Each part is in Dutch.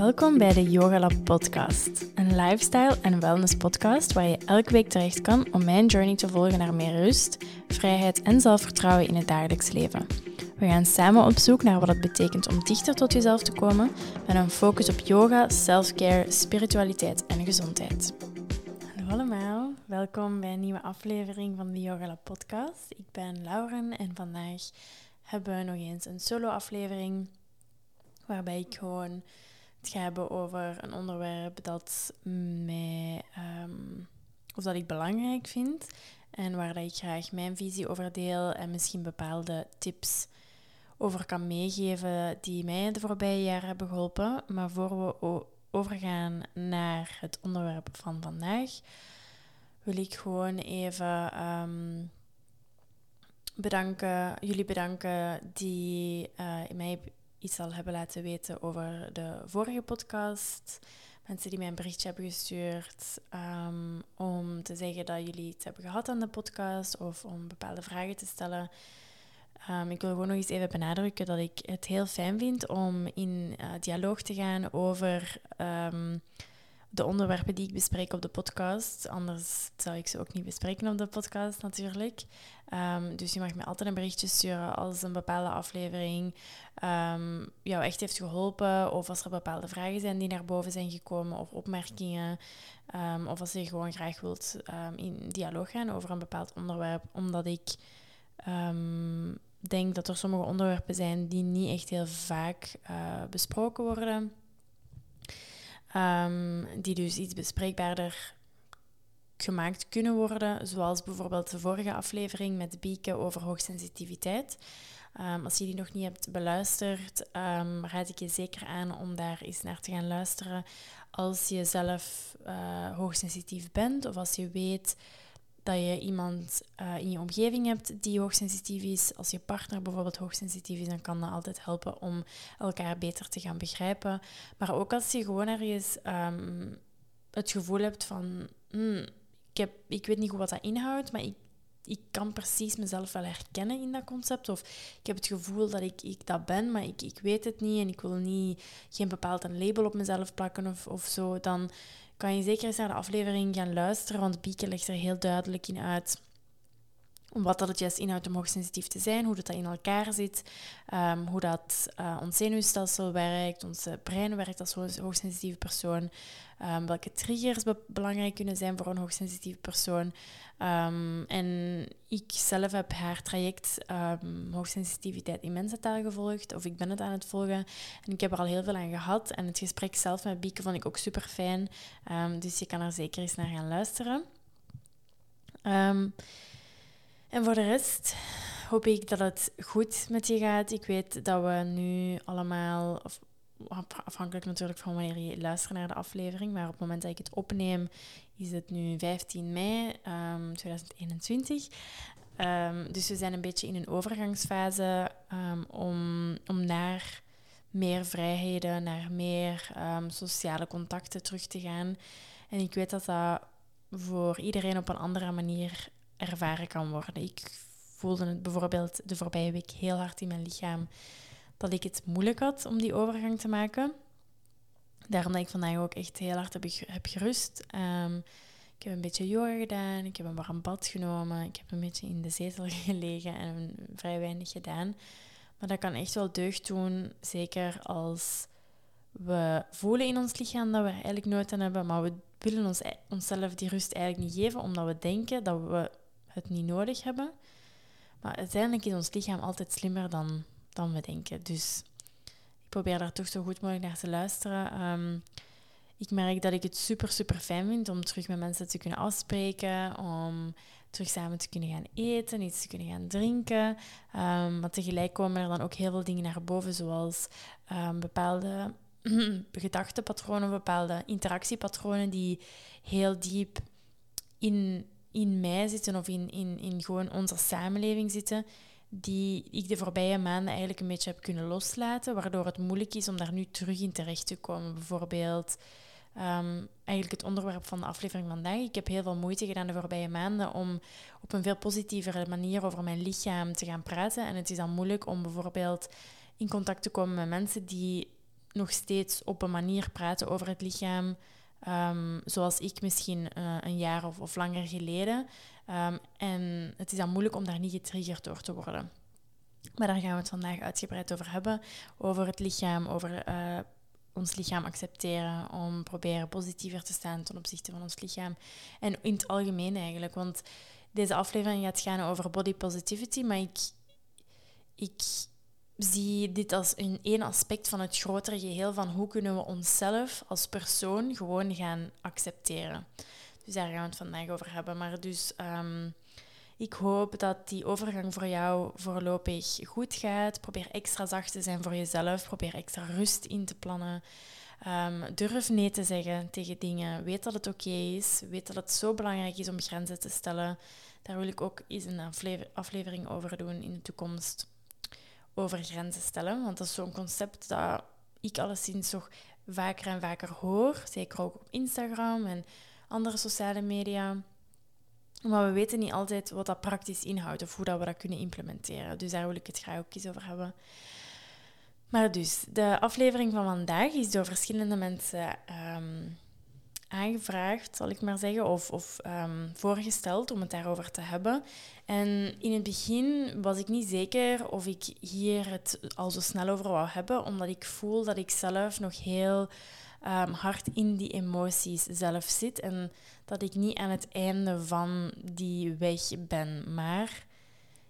Welkom bij de Yoga Lab podcast, een lifestyle en wellness podcast waar je elke week terecht kan om mijn journey te volgen naar meer rust, vrijheid en zelfvertrouwen in het dagelijks leven. We gaan samen op zoek naar wat het betekent om dichter tot jezelf te komen met een focus op yoga, self-care, spiritualiteit en gezondheid. Hallo allemaal, welkom bij een nieuwe aflevering van de Yoga Lab podcast. Ik ben Lauren en vandaag hebben we nog eens een solo aflevering waarbij ik gewoon het ga hebben over een onderwerp dat mij, um, of dat ik belangrijk vind en waar dat ik graag mijn visie over deel en misschien bepaalde tips over kan meegeven die mij de voorbije jaren hebben geholpen. Maar voor we overgaan naar het onderwerp van vandaag, wil ik gewoon even um, bedanken, jullie bedanken die uh, mij iets al hebben laten weten over de vorige podcast. Mensen die mij een berichtje hebben gestuurd um, om te zeggen dat jullie iets hebben gehad aan de podcast of om bepaalde vragen te stellen. Um, ik wil gewoon nog eens even benadrukken dat ik het heel fijn vind om in uh, dialoog te gaan over um, de onderwerpen die ik bespreek op de podcast. Anders zou ik ze ook niet bespreken op de podcast natuurlijk. Um, dus je mag me altijd een berichtje sturen als een bepaalde aflevering um, jou echt heeft geholpen. Of als er bepaalde vragen zijn die naar boven zijn gekomen of opmerkingen. Um, of als je gewoon graag wilt in dialoog gaan over een bepaald onderwerp. Omdat ik denk dat er sommige onderwerpen zijn die niet echt heel vaak uh, besproken worden. Um, die dus iets bespreekbaarder gemaakt kunnen worden, zoals bijvoorbeeld de vorige aflevering met Bieke over hoogsensitiviteit. Um, als je die nog niet hebt beluisterd, um, raad ik je zeker aan om daar eens naar te gaan luisteren. Als je zelf uh, hoogsensitief bent of als je weet dat je iemand uh, in je omgeving hebt die hoogsensitief is. Als je partner bijvoorbeeld hoogsensitief is, dan kan dat altijd helpen om elkaar beter te gaan begrijpen. Maar ook als je gewoon ergens um, het gevoel hebt van... Hmm, ik, heb, ik weet niet goed wat dat inhoudt, maar ik, ik kan precies mezelf wel herkennen in dat concept. Of ik heb het gevoel dat ik, ik dat ben, maar ik, ik weet het niet en ik wil niet, geen bepaald een label op mezelf plakken of, of zo. Dan kan je zeker eens naar de aflevering gaan luisteren, want Bieke legt er heel duidelijk in uit wat dat het juist inhoudt om hoogsensitief te zijn, hoe dat, dat in elkaar zit, um, hoe dat uh, ons zenuwstelsel werkt, ons brein werkt als hoogsensitieve persoon, um, welke triggers be belangrijk kunnen zijn voor een hoogsensitieve persoon. Um, en ik zelf heb haar traject hoogsensitiviteit in mensentaal gevolgd, of ik ben het aan het volgen. En ik heb er al heel veel aan gehad. En het gesprek zelf met Bieke vond ik ook super fijn. dus je kan er zeker eens naar gaan luisteren. En voor de rest hoop ik dat het goed met je gaat. Ik weet dat we nu allemaal, afhankelijk natuurlijk van wanneer je luistert naar de aflevering, maar op het moment dat ik het opneem, is het nu 15 mei 2021. Ehm, ehm, dus we zijn een beetje in een overgangsfase um, om, om naar meer vrijheden, naar meer sociale contacten terug te gaan. En ik weet dat dat voor iedereen op een andere manier ervaren kan worden. Ik voelde het bijvoorbeeld de voorbije week heel hard in mijn lichaam dat ik het moeilijk had om die overgang te maken. Daarom dat ik vandaag ook echt heel hard heb, heb gerust. Um, ik heb een beetje yoga gedaan, ik heb een warm bad genomen, ik heb een beetje in de zetel gelegen en vrij weinig gedaan. Maar dat kan echt wel deugd doen, zeker als we voelen in ons lichaam dat we eigenlijk nooit aan hebben, maar we willen ons, e-, onszelf die rust eigenlijk niet geven, omdat we denken dat we het niet nodig hebben. Maar uiteindelijk is ons lichaam altijd slimmer dan, dan we denken. Dus ik probeer daar toch zo goed mogelijk naar te luisteren. Ehm, ik merk dat ik het super, super fijn vind om terug met mensen te kunnen afspreken, om terug samen te kunnen gaan eten, iets te kunnen gaan drinken. Um, maar tegelijk komen er dan ook heel veel dingen naar boven, zoals um, bepaalde gedachtepatronen, bepaalde interactiepatronen die heel diep in in mij zitten of in, in, in gewoon onze samenleving zitten, die ik de voorbije maanden eigenlijk een beetje heb kunnen loslaten, waardoor het moeilijk is om daar nu terug in terecht te komen. Bijvoorbeeld um, eigenlijk het onderwerp van de aflevering vandaag. Ik heb heel veel moeite gedaan de voorbije maanden om op een veel positievere manier over mijn lichaam te gaan praten. En het is dan moeilijk om bijvoorbeeld in contact te komen met mensen die nog steeds op een manier praten over het lichaam. Ehm, zoals ik misschien eh, een jaar of, of langer geleden. Ehm, en het is dan moeilijk om daar niet getriggerd door te worden. Maar daar gaan we het vandaag uitgebreid over hebben. Over het lichaam, over uh, ons lichaam accepteren, om proberen positiever te staan ten opzichte van ons lichaam. En in het algemeen eigenlijk, want deze aflevering gaat gaan over body positivity, maar ik, ik zie dit als een één aspect van het grotere geheel van hoe kunnen we onszelf als persoon gewoon gaan accepteren. Dus daar gaan we het vandaag over hebben. Maar dus um, ik hoop dat die overgang voor jou voorlopig goed gaat. Probeer extra zacht te zijn voor jezelf. Probeer extra rust in te plannen. Um, durf nee te zeggen tegen dingen. Weet dat het oké is. Weet dat het zo belangrijk is om grenzen te stellen. Daar wil ik ook eens een aflevering over doen in de toekomst. Over grenzen stellen. Want dat is zo'n concept dat ik alleszins toch vaker en vaker hoor. Zeker ook op Instagram en andere sociale media. Maar we weten niet altijd wat dat praktisch inhoudt of hoe dat we dat kunnen implementeren. Dus daar wil ik het graag ook eens over hebben. Maar dus, de aflevering van vandaag is door verschillende mensen ehm, aangevraagd, zal ik maar zeggen, of, of ehm, voorgesteld om het daarover te hebben. En in het begin was ik niet zeker of ik hier het al zo snel over wou hebben, omdat ik voel dat ik zelf nog heel um, hard in die emoties zelf zit en dat ik niet aan het einde van die weg ben. Maar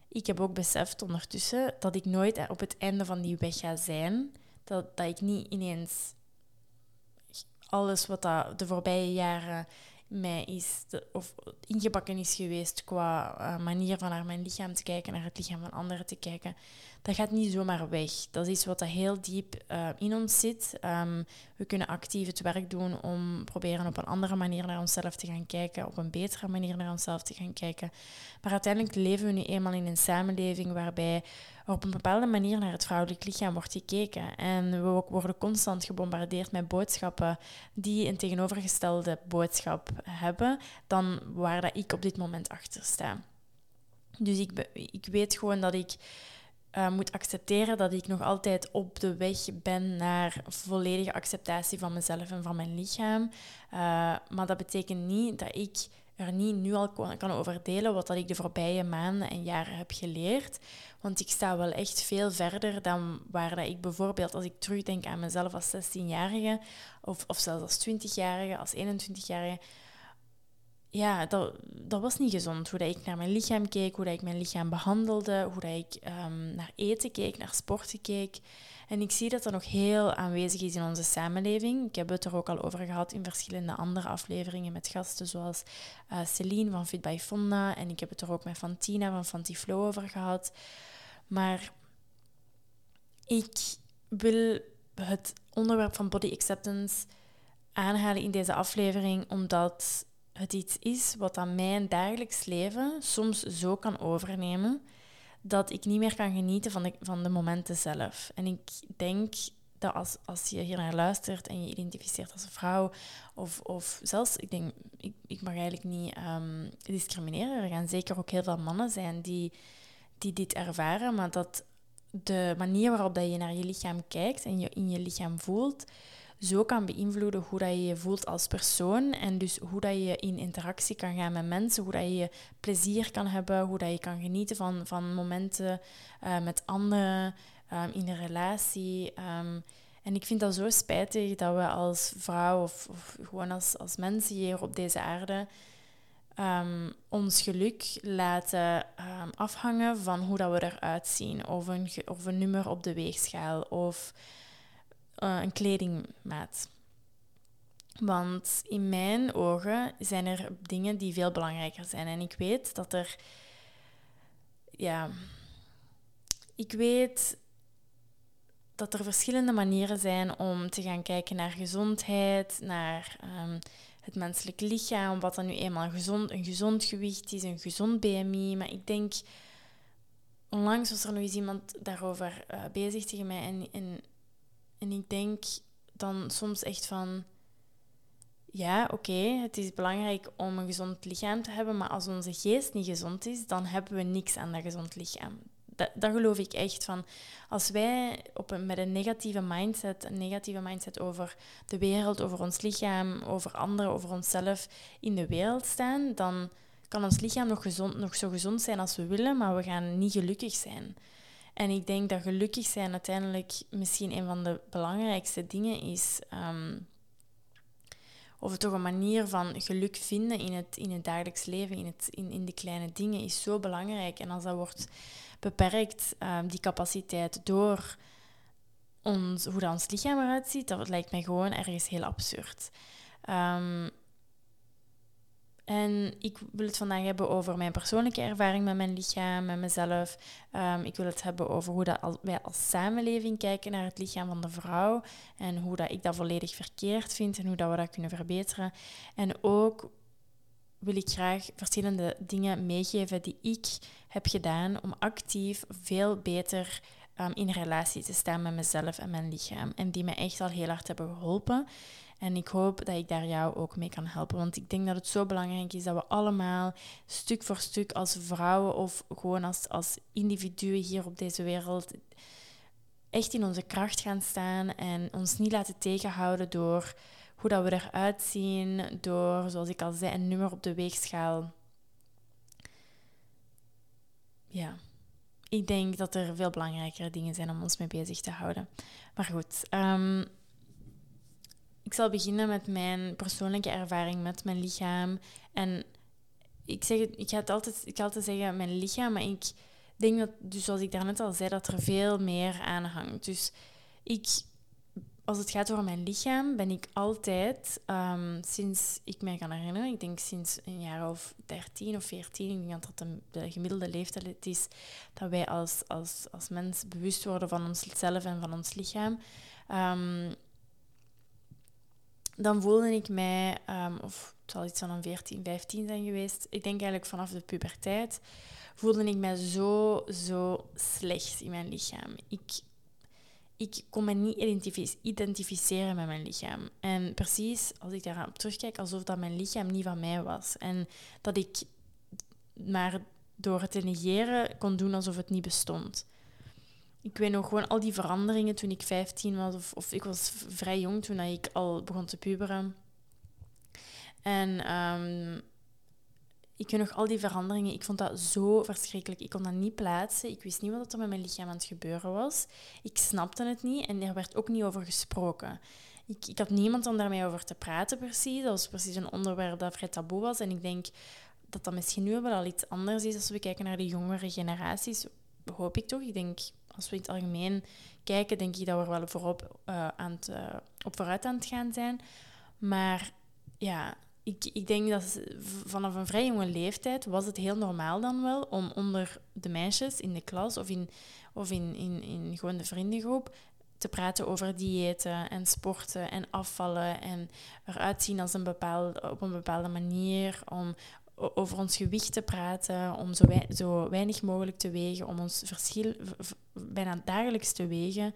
ik heb ook beseft ondertussen dat ik nooit op het einde van die weg ga zijn. Dat, dat ik niet ineens alles wat dat de voorbije jaren mij is, of ingebakken is geweest qua uh, manier van naar mijn lichaam te kijken, naar het lichaam van anderen te kijken, dat gaat niet zomaar weg. Dat is wat dat heel diep uh, in ons zit. Um, we kunnen actief het werk doen om proberen op een andere manier naar onszelf te gaan kijken, op een betere manier naar onszelf te gaan kijken. Maar uiteindelijk leven we nu eenmaal in een samenleving waarbij op een bepaalde manier naar het vrouwelijk lichaam wordt gekeken. En we worden constant gebombardeerd met boodschappen die een tegenovergestelde boodschap hebben dan waar dat ik op dit moment achter sta. Dus ik, ik weet gewoon dat ik uh, moet accepteren dat ik nog altijd op de weg ben naar volledige acceptatie van mezelf en van mijn lichaam. Uh, maar dat betekent niet dat ik er niet nu al kan over delen wat dat ik de voorbije maanden en jaren heb geleerd. Want ik sta wel echt veel verder dan waar dat ik bijvoorbeeld, als ik terugdenk aan mezelf als 16-jarige, of, of zelfs als 20-jarige, als 21-jarige, ja, dat, dat was niet gezond. Hoe dat ik naar mijn lichaam keek, hoe dat ik mijn lichaam behandelde, hoe dat ik um, naar eten keek, naar sporten keek. En ik zie dat dat nog heel aanwezig is in onze samenleving. Ik heb het er ook al over gehad in verschillende andere afleveringen met gasten zoals uh, Celine van Fit by Fonda. En ik heb het er ook met Fantina van Fantiflow over gehad. Maar ik wil het onderwerp van body acceptance aanhalen in deze aflevering omdat het iets is wat aan mijn dagelijks leven soms zo kan overnemen dat ik niet meer kan genieten van de, van de momenten zelf. En ik denk dat als, als je hier naar luistert en je identificeert als een vrouw, of, zelfs, ik denk, ik, ik mag eigenlijk niet um, discrimineren. Er gaan zeker ook heel veel mannen zijn die, die dit ervaren, maar dat de manier waarop dat je naar je lichaam kijkt en je in je lichaam voelt, zo kan beïnvloeden hoe dat je je voelt als persoon en dus hoe dat je in interactie kan gaan met mensen, hoe dat je plezier kan hebben, hoe dat je kan genieten van, van momenten uh, met anderen um, in een relatie. Um, en ik vind dat zo spijtig dat we als vrouw of, gewoon als, als mensen hier op deze aarde um, ons geluk laten afhangen van hoe dat we eruit zien. Of een, of een nummer op de weegschaal. Of uh, een kledingmaat. Want in mijn ogen zijn er dingen die veel belangrijker zijn. En ik weet dat er. Ja. Ik weet dat er verschillende manieren zijn om te gaan kijken naar gezondheid, naar um, het menselijk lichaam, wat dan nu eenmaal gezond, een gezond gewicht is, een gezond BMI. Maar ik denk, onlangs was er nog eens iemand daarover uh, bezig tegen mij en en ik denk dan soms echt van, ja, oké, het is belangrijk om een gezond lichaam te hebben, maar als onze geest niet gezond is, dan hebben we niks aan dat gezond lichaam. Dat, dat geloof ik echt van. Als wij op een, met een negatieve mindset, een negatieve mindset over de wereld, over ons lichaam, over anderen, over onszelf in de wereld staan, dan kan ons lichaam nog, gezond, nog zo gezond zijn als we willen, maar we gaan niet gelukkig zijn. En ik denk dat gelukkig zijn uiteindelijk misschien een van de belangrijkste dingen is. Um, of toch een manier van geluk vinden in het, in het dagelijks leven, in, het, in, in de kleine dingen, is zo belangrijk. En als dat wordt beperkt, um, die capaciteit, door ons, hoe dat ons lichaam eruit ziet, dat lijkt mij gewoon ergens heel absurd. Um, en ik wil het vandaag hebben over mijn persoonlijke ervaring met mijn lichaam, met mezelf. Um, ik wil het hebben over hoe dat wij als samenleving kijken naar het lichaam van de vrouw. En hoe dat ik dat volledig verkeerd vind en hoe dat we dat kunnen verbeteren. En ook wil ik graag verschillende dingen meegeven die ik heb gedaan om actief veel beter um, in relatie te staan met mezelf en mijn lichaam. En die me echt al heel hard hebben geholpen. En ik hoop dat ik daar jou ook mee kan helpen. Want ik denk dat het zo belangrijk is dat we allemaal stuk voor stuk als vrouwen of gewoon als, als individuen hier op deze wereld echt in onze kracht gaan staan en ons niet laten tegenhouden door hoe dat we eruit zien, door, zoals ik al zei, een nummer op de weegschaal. Ja, ik denk dat er veel belangrijkere dingen zijn om ons mee bezig te houden. Maar goed, um, ik zal beginnen met mijn persoonlijke ervaring met mijn lichaam. En ik, zeg het, ik ga het altijd, ik ga altijd zeggen mijn lichaam, maar ik denk dat, dus zoals ik daarnet al zei, dat er veel meer aan hangt. Dus ik, als het gaat over mijn lichaam, ben ik altijd, um, sinds ik mij kan herinneren, ik denk sinds een jaar of 13 of 14, ik denk dat dat de, gemiddelde leeftijd is, dat wij als, als, als mens bewust worden van onszelf en van ons lichaam. Um, dan voelde ik mij, um, of het zal iets van een 14, 15 zijn geweest. Ik denk eigenlijk vanaf de puberteit voelde ik mij zo, zo slecht in mijn lichaam. Ik, ik kon me niet identificeren met mijn lichaam. En precies als ik daarop terugkijk, alsof dat mijn lichaam niet van mij was. En dat ik maar door het te negeren kon doen alsof het niet bestond ik weet nog gewoon al die veranderingen toen ik 15 was, of, of ik was vrij jong toen ik al begon te puberen. En um, ik weet nog al die veranderingen. Ik vond dat zo verschrikkelijk. Ik kon dat niet plaatsen. Ik wist niet wat er met mijn lichaam aan het gebeuren was. Ik snapte het niet en er werd ook niet over gesproken. Ik, ik had niemand om daarmee over te praten precies. Dat was precies een onderwerp dat vrij taboe was. En ik denk dat dat misschien nu wel al iets anders is als we kijken naar de jongere generaties. Hoop ik toch. Ik denk als we in het algemeen kijken, denk ik dat we er wel voorop, uh, aan het, uh, op vooruit aan het gaan zijn. Maar ja, ik, ik denk dat vanaf een vrij jonge leeftijd was het heel normaal dan wel om onder de meisjes in de klas of in, of in, in, in gewoon de vriendengroep te praten over diëten en sporten en afvallen en eruit zien als een bepaalde, op een bepaalde manier, om over ons gewicht te praten, om zo, zo weinig mogelijk te wegen, om ons verschil bijna dagelijks te wegen,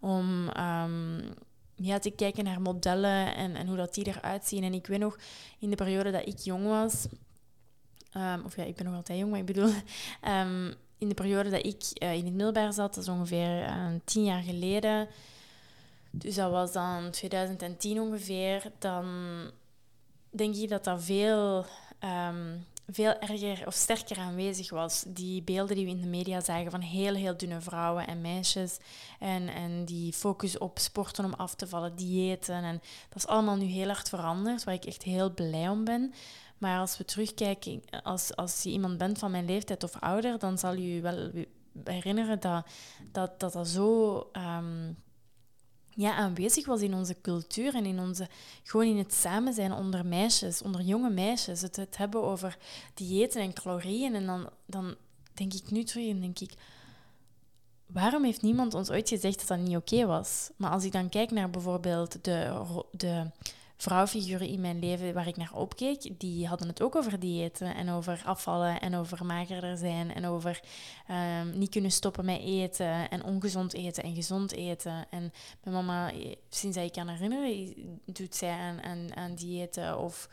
om um, ja, te kijken naar modellen en, en hoe dat die eruit zien. En ik weet nog, in de periode dat ik jong was, um, of ja, ik ben nog altijd jong, maar ik bedoel, um, in de periode dat ik uh, in het middelbaar zat, dat is ongeveer uh, tien jaar geleden, dus dat was dan 2010 ongeveer, dan denk ik dat dat veel um, veel erger of sterker aanwezig was. Die beelden die we in de media zagen van heel, heel dunne vrouwen en meisjes. En, en die focus op sporten om af te vallen, diëten. En dat is allemaal nu heel hard veranderd, waar ik echt heel blij om ben. Maar als we terugkijken, als, als je iemand bent van mijn leeftijd of ouder, dan zal je je wel herinneren dat dat, dat, dat zo um, ja, aanwezig was in onze cultuur en in onze, gewoon in het samen zijn onder meisjes, onder jonge meisjes. Het, het hebben over diëten en calorieën. En dan, dan denk ik nu terug en denk ik, waarom heeft niemand ons ooit gezegd dat dat niet oké was? Maar als ik dan kijk naar bijvoorbeeld de, de vrouwfiguren in mijn leven waar ik naar opkeek, die hadden het ook over diëten en over afvallen en over magerder zijn en over um, niet kunnen stoppen met eten en ongezond eten en gezond eten. En mijn mama, sinds ik kan herinneren, doet zij aan, aan, aan diëten of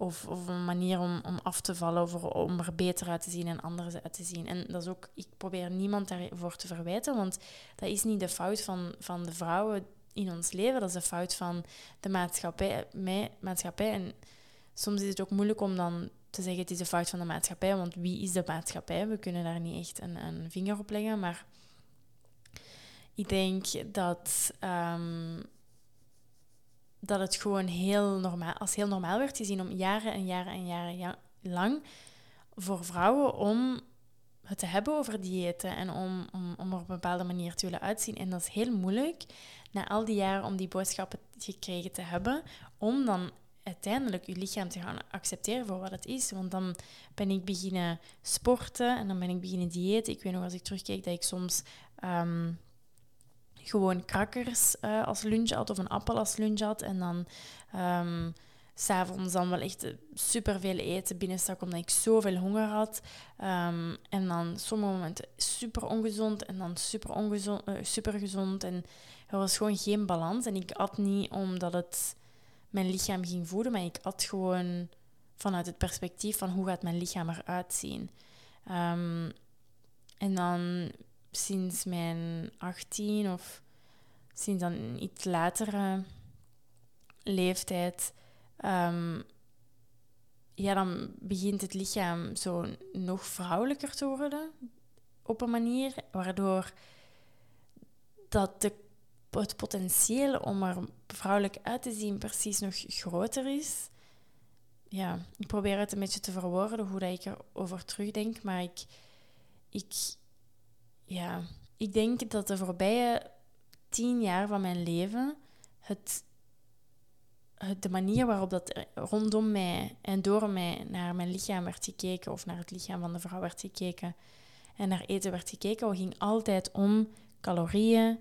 Of, of een manier om, om af te vallen, of om er beter uit te zien en anders uit te zien. En dat is ook, ik probeer niemand daarvoor te verwijten, want dat is niet de fout van, van de vrouwen in ons leven, dat is de fout van de maatschappij. Mij, maatschappij. En soms is het ook moeilijk om dan te zeggen het is de fout van de maatschappij, want wie is de maatschappij? We kunnen daar niet echt een, een vinger op leggen, maar ik denk dat, um, dat het gewoon heel normaal, als heel normaal werd gezien om jaren en jaren en jaren lang voor vrouwen om te hebben over diëten en om, om, om er op een bepaalde manier te willen uitzien. En dat is heel moeilijk na al die jaren om die boodschappen gekregen te hebben, om dan uiteindelijk je lichaam te gaan accepteren voor wat het is. Want dan ben ik beginnen sporten en dan ben ik beginnen diëten. Ik weet nog als ik terugkeek dat ik soms um, gewoon krakkers uh, als lunch had of een appel als lunch had. En dan um, s'avonds dan wel echt superveel eten binnenstak omdat ik zoveel honger had. Um, en dan sommige momenten super ongezond en dan super, ongezond, uh, super gezond. En er was gewoon geen balans. En ik at niet omdat het mijn lichaam ging voeden, maar ik at gewoon vanuit het perspectief van hoe gaat mijn lichaam eruit zien. Um, en dan sinds mijn 18 of sinds dan iets latere leeftijd, um, ja, dan begint het lichaam zo nog vrouwelijker te worden op een manier waardoor dat de het potentieel om er vrouwelijk uit te zien precies nog groter is. Ja, ik probeer het een beetje te verwoorden hoe dat ik erover terugdenk, maar ik, ik, ja, ik denk dat de voorbije tien jaar van mijn leven het, de manier waarop dat rondom mij en door mij naar mijn lichaam werd gekeken of naar het lichaam van de vrouw werd gekeken en naar eten werd gekeken, ging altijd om calorieën,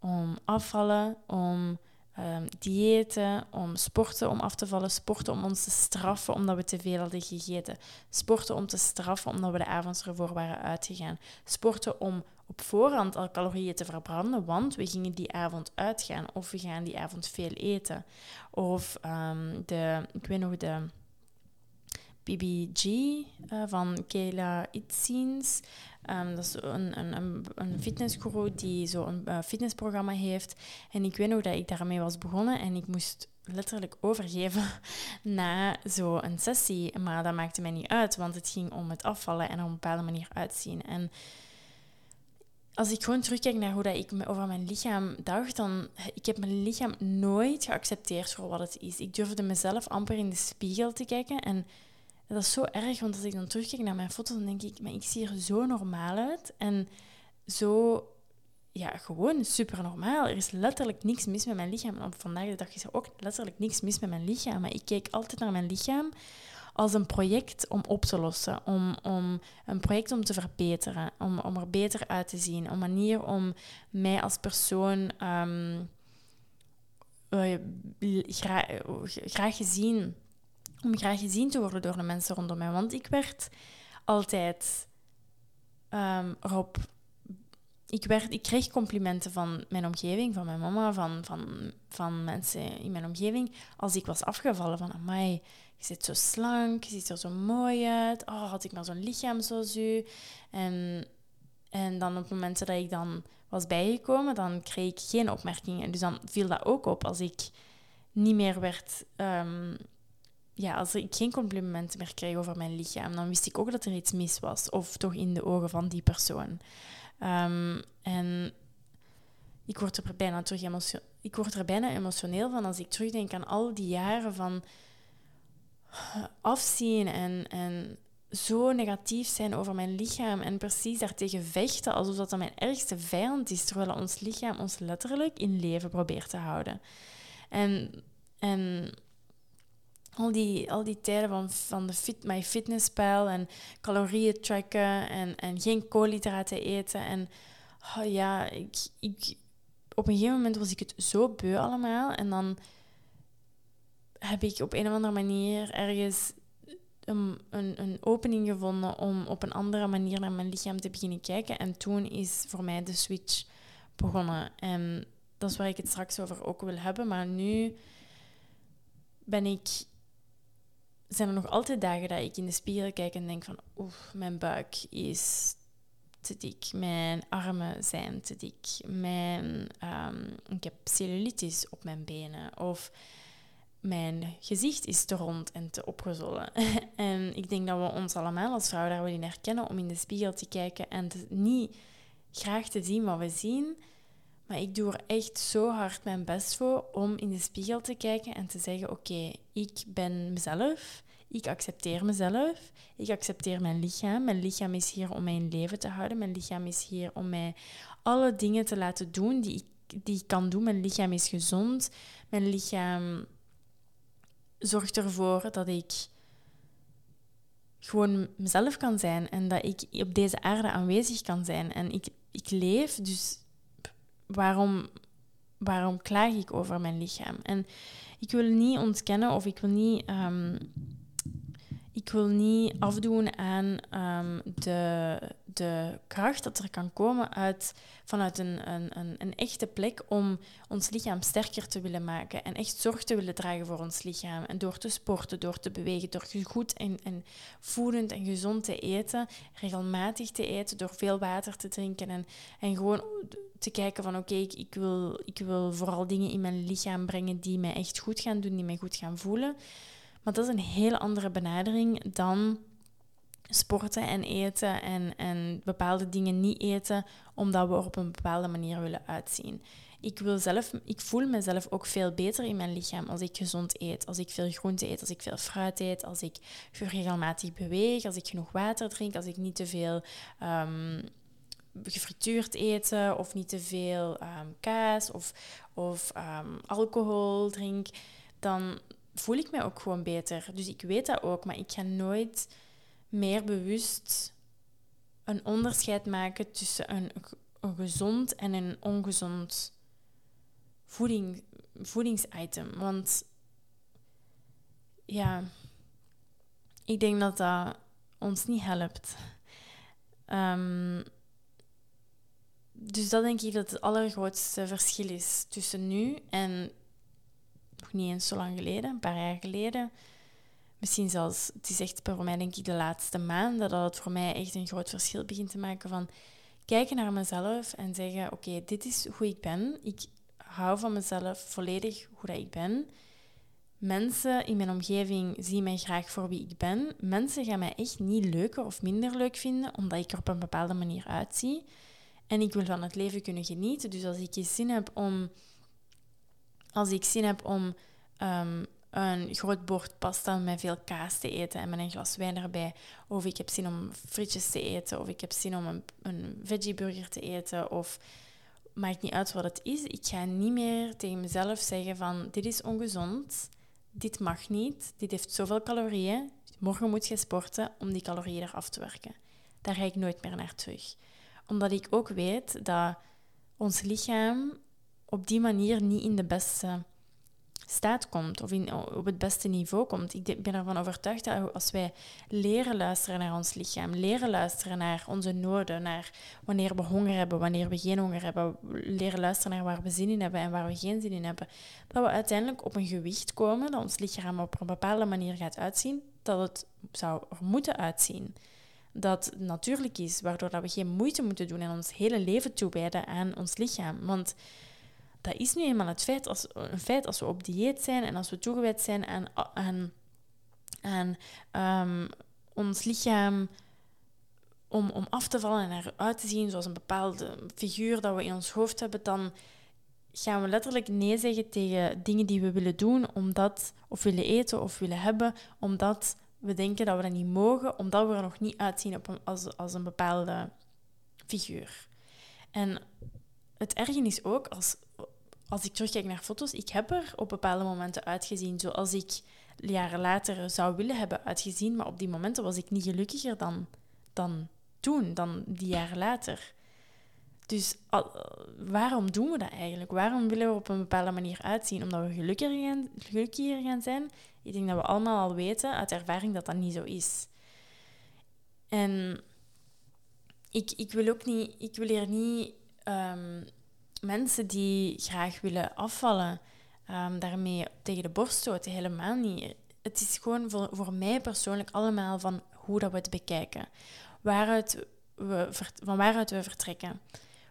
om afvallen, om um, diëten, om sporten om af te vallen, sporten om ons te straffen omdat we te veel hadden gegeten, sporten om te straffen omdat we de avonds ervoor waren uitgegaan, sporten om op voorhand al calorieën te verbranden, want we gingen die avond uitgaan of we gaan die avond veel eten. Of um, de, ik weet nog, de BBG uh, van Kayla Itzins. Um, dat is een, een, een die zo'n uh, fitnessprogramma heeft. En ik weet nog dat ik daarmee was begonnen en ik moest letterlijk overgeven na zo'n sessie. Maar dat maakte mij niet uit, want het ging om het afvallen en op een bepaalde manier uitzien. En als ik gewoon terugkijk naar hoe dat ik over mijn lichaam dacht, dan ik heb mijn lichaam nooit geaccepteerd voor wat het is. Ik durfde mezelf amper in de spiegel te kijken en dat is zo erg, want als ik dan terugkijk naar mijn foto's, dan denk ik, maar ik zie er zo normaal uit. En zo, ja, gewoon super normaal. Er is letterlijk niks mis met mijn lichaam. op vandaag de dag is er ook letterlijk niks mis met mijn lichaam. Maar ik kijk altijd naar mijn lichaam als een project om op te lossen. Om, om een project om te verbeteren. Om, om er beter uit te zien. Een manier om mij als persoon gra graag gezien om graag gezien te worden door de mensen rondom mij. Want ik werd altijd um, erop. Ik, werd, ik kreeg complimenten van mijn omgeving, van mijn mama, van, van, van mensen in mijn omgeving. Als ik was afgevallen van, amai, je zit zo slank, je ziet er zo mooi uit. Oh, had ik maar zo'n lichaam zoals u. En, en dan op momenten dat ik dan was bijgekomen, dan kreeg ik geen opmerkingen. Dus dan viel dat ook op als ik niet meer werd... Um, ja, als ik geen complimenten meer kreeg over mijn lichaam, dan wist ik ook dat er iets mis was. Of toch in de ogen van die persoon. Um, en ik word er bijna terug. Ik word er bijna emotioneel van als ik terugdenk aan al die jaren van afzien en, en zo negatief zijn over mijn lichaam en precies daartegen vechten alsof dat mijn ergste vijand is, terwijl ons lichaam ons letterlijk in leven probeert te houden. En, en al die, al die tijden van, van de fit, my fitnesspijl en calorieën tracken en, en geen koolhydraten eten. En oh ja, ik, ik, op een gegeven moment was ik het zo beu allemaal. En dan heb ik op een of andere manier ergens een, een, opening gevonden om op een andere manier naar mijn lichaam te beginnen kijken. En toen is voor mij de switch begonnen. En dat is waar ik het straks over ook wil hebben. Maar nu ben ik zijn er nog altijd dagen dat ik in de spiegel kijk en denk van, oeh, mijn buik is te dik, mijn armen zijn te dik, mijn, ehm, ik heb cellulitis op mijn benen of mijn gezicht is te rond en te opgezollen. en ik denk dat we ons allemaal als vrouw daar wel herkennen om in de spiegel te kijken en niet graag te zien wat we zien. Maar ik doe er echt zo hard mijn best voor om in de spiegel te kijken en te zeggen: Oké, ik ben mezelf. Ik accepteer mezelf. Ik accepteer mijn lichaam. Mijn lichaam is hier om mij in leven te houden. Mijn lichaam is hier om mij alle dingen te laten doen die ik, die ik kan doen. Mijn lichaam is gezond. Mijn lichaam zorgt ervoor dat ik gewoon mezelf kan zijn en dat ik op deze aarde aanwezig kan zijn. En ik, ik leef, dus waarom, waarom klaag ik over mijn lichaam? En ik wil niet ontkennen of ik wil niet ehm, ik wil niet afdoen aan ehm, de, de kracht dat er kan komen uit, vanuit een, een, een, een, echte plek om ons lichaam sterker te willen maken en echt zorg te willen dragen voor ons lichaam. En door te sporten, door te bewegen, door goed en, en voedend en gezond te eten, regelmatig te eten, door veel water te drinken en, en gewoon te kijken van oké, ik, ik, wil, ik wil vooral dingen in mijn lichaam brengen die mij echt goed gaan doen, die mij goed gaan voelen. Maar dat is een hele andere benadering dan sporten en eten en, en bepaalde dingen niet eten omdat we er op een bepaalde manier willen uitzien. Ik, wil zelf, ik voel mezelf ook veel beter in mijn lichaam als ik gezond eet, als ik veel groente eet, als ik veel fruit eet, als ik regelmatig beweeg, als ik genoeg water drink, als ik niet te veel um, gefrituurd eten of niet te veel ehm, kaas of, of ehm, alcohol drink. Dan, voel ik me ook gewoon beter. Dus ik weet dat ook, maar ik ga nooit meer bewust een onderscheid maken tussen een, gezond en een ongezond voeding, voedingsitem. Want ja, ik denk dat dat ons niet helpt. Um, dus dat denk ik dat het allergrootste verschil is tussen nu en nog niet eens zo lang geleden, een paar jaar geleden. Misschien zelfs, het is echt voor mij denk ik de laatste maanden dat het voor mij echt een groot verschil begint te maken van kijken naar mezelf en zeggen, oké, dit is hoe ik ben. Ik hou van mezelf volledig hoe dat ik ben. Mensen in mijn omgeving zien mij graag voor wie ik ben. Mensen gaan mij echt niet leuker of minder leuk vinden omdat ik er op een bepaalde manier uitzie. En ik wil van het leven kunnen genieten. Dus als ik zin heb om als ik zin heb om um, een groot bord pasta met veel kaas te eten en met een glas wijn erbij, of ik heb zin om frietjes te eten, of ik heb zin om een, een veggieburger te eten, of maakt niet uit wat het is. Ik ga niet meer tegen mezelf zeggen van dit is ongezond, dit mag niet, dit heeft zoveel calorieën, morgen moet je sporten om die calorieën eraf te werken. Daar ga ik nooit meer naar terug. Omdat ik ook weet dat ons lichaam op die manier niet in de beste staat komt of in, op het beste niveau komt. Ik ben ervan overtuigd dat als wij leren luisteren naar ons lichaam, leren luisteren naar onze noden, naar wanneer we honger hebben, wanneer we geen honger hebben, leren luisteren naar waar we zin in hebben en waar we geen zin in hebben, dat we uiteindelijk op een gewicht komen dat ons lichaam op een bepaalde manier gaat uitzien, dat het zou er moeten uitzien. Dat natuurlijk is, waardoor dat we geen moeite moeten doen en ons hele leven toewijden aan ons lichaam. Want dat is nu eenmaal het feit als, een feit als we op dieet zijn en als we toegewijd zijn aan, aan, aan um, ons lichaam om, om af te vallen en eruit te zien zoals een bepaalde figuur dat we in ons hoofd hebben, dan gaan we letterlijk nee zeggen tegen dingen die we willen doen, omdat, of willen eten of willen hebben, omdat we denken dat we dat niet mogen, omdat we er nog niet uitzien op een, als, als een bepaalde figuur. En het ergen is ook, als, als ik terugkijk naar foto's, ik heb er op bepaalde momenten uitgezien zoals ik jaren later zou willen hebben uitgezien. Maar op die momenten was ik niet gelukkiger dan, dan toen, dan die jaren later. Dus waarom doen we dat eigenlijk? Waarom willen we op een bepaalde manier uitzien? Omdat we gelukkiger gaan, gelukkiger gaan zijn? Ik denk dat we allemaal al weten uit ervaring dat dat niet zo is. En ik, ik wil ook niet, ik wil hier niet ehm, mensen die graag willen afvallen, um, daarmee tegen de borst stoten. Helemaal niet. het is gewoon voor, voor mij persoonlijk allemaal van hoe dat we het bekijken. Waaruit we, van waaruit we vertrekken.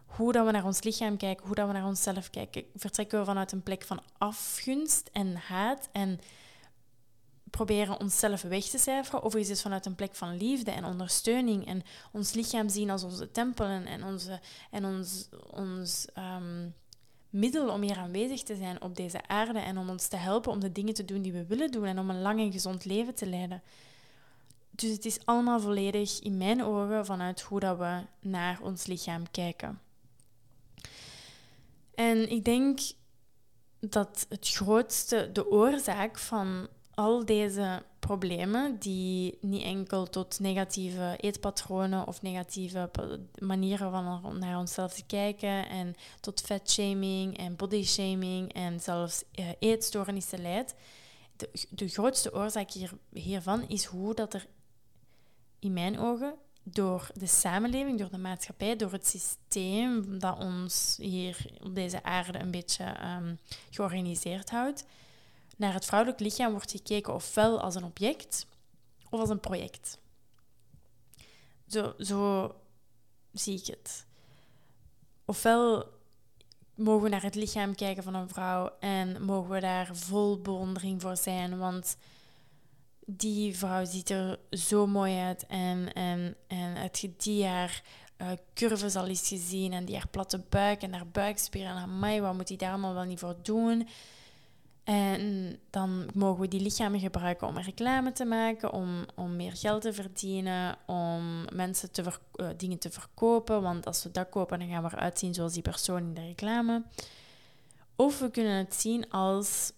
Hoe dat we naar ons lichaam kijken, hoe dat we naar onszelf kijken. Vertrekken we vanuit een plek van afgunst en haat en proberen onszelf weg te cijferen? Of is het vanuit een plek van liefde en ondersteuning en ons lichaam zien als onze tempelen en, onze, en ons, ons um, middel om hier aanwezig te zijn op deze aarde en om ons te helpen om de dingen te doen die we willen doen en om een lang en gezond leven te leiden? Dus het is allemaal volledig in mijn ogen vanuit hoe dat we naar ons lichaam kijken. En ik denk dat het grootste, de oorzaak van al deze problemen, die niet enkel tot negatieve eetpatronen of negatieve manieren van naar onszelf te kijken en tot fatshaming en bodyshaming en zelfs uh, eetstoornissen leidt. De, grootste oorzaak hier, hiervan is hoe dat er in mijn ogen door de samenleving, door de maatschappij, door het systeem dat ons hier op deze aarde een beetje um, georganiseerd houdt, naar het vrouwelijk lichaam wordt gekeken ofwel als een object of als een project. Zo, zie ik het. Ofwel mogen we naar het lichaam kijken van een vrouw en mogen we daar vol bewondering voor zijn, want die vrouw ziet er zo mooi uit en, en, en het die haar uh, curves al eens gezien en die haar platte buik en haar buikspieren en amai, wat moet die daar allemaal wel niet voor doen? En dan mogen we die lichamen gebruiken om reclame te maken, om, om meer geld te verdienen, om mensen te uh, dingen te verkopen. Want als we dat kopen, dan gaan we eruit zien zoals die persoon in de reclame. Of we kunnen het zien als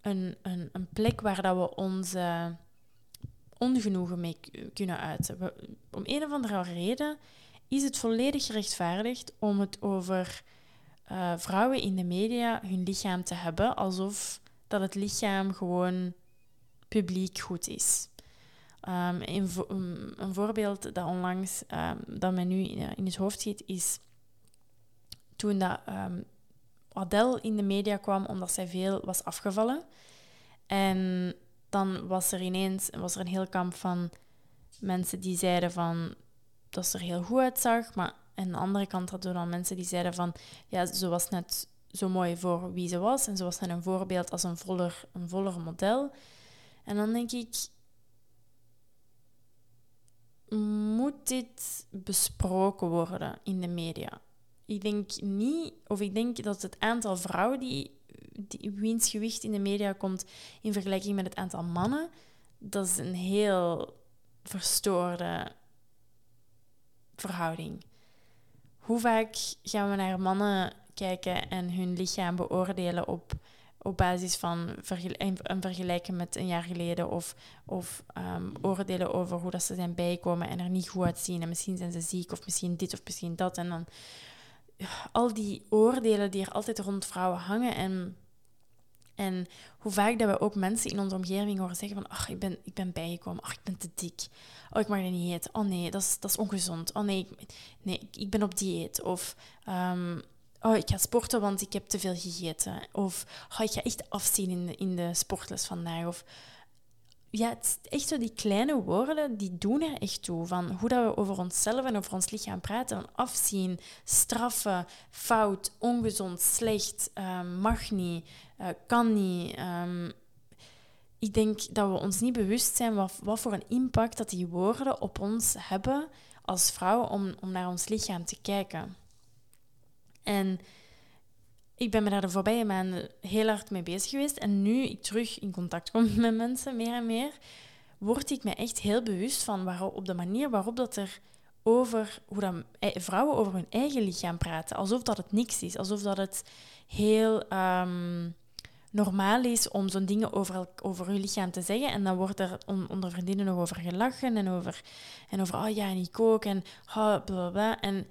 een, een, een plek waar dat we onze ongenoegen mee kunnen uiten. om een of andere reden is het volledig gerechtvaardigd om het over uh, vrouwen in de media hun lichaam te hebben alsof dat het lichaam gewoon publiek goed is. Um, een, een, voorbeeld dat onlangs um, dat mij nu in, het hoofd schiet is toen dat, um, Adele in de media kwam omdat zij veel was afgevallen. En dan was er ineens was er een heel kamp van mensen die zeiden van dat ze er heel goed uitzag. Maar aan de andere kant hadden we dan mensen die zeiden van ja, ze was net zo mooi voor wie ze was. En ze was net een voorbeeld als een voller, een voller model. En dan denk ik, moet dit besproken worden in de media? Ik denk niet, of ik denk dat het aantal vrouwen die, die wiens gewicht in de media komt in vergelijking met het aantal mannen, dat is een heel verstoorde verhouding. Hoe vaak gaan we naar mannen kijken en hun lichaam beoordelen op, op basis van een vergelijken met een jaar geleden of, of um, oordelen over hoe dat ze zijn bijgekomen en er niet goed uitzien en misschien zijn ze ziek of misschien dit of misschien dat en dan al die oordelen die er altijd rond vrouwen hangen en en hoe vaak dat we ook mensen in onze omgeving horen zeggen van ach, ik ben, ik ben bijgekomen, ach, ik ben te dik. Oh, ik mag dat niet eten. Oh nee, dat is, dat is ongezond. Oh nee, ik, nee, ik ben op dieet. Of um, oh, ik ga sporten, want ik heb te veel gegeten. Of oh, ik ga echt afzien in de, in de sportles vandaag. Of ja, echt zo die kleine woorden, die doen er echt toe. Van hoe dat we over onszelf en over ons lichaam praten. Afzien, straffen, fout, ongezond, slecht, uh, mag niet, uh, kan niet. Um, ik denk dat we ons niet bewust zijn wat, wat voor een impact dat die woorden op ons hebben als vrouwen om, om naar ons lichaam te kijken. En ik ben me daar de voorbije maanden heel hard mee bezig geweest. En nu ik terug in contact kom met mensen, meer en meer, word ik me echt heel bewust van waarop, op de manier waarop dat er over hoe dat vrouwen over hun eigen lichaam praten. Alsof dat het niks is. Alsof dat het heel um, normaal is om zo'n dingen over, over hun lichaam te zeggen. En dan wordt er onder vriendinnen nog over gelachen en over, en over oh ja, en ik ook. En oh, bla bla. En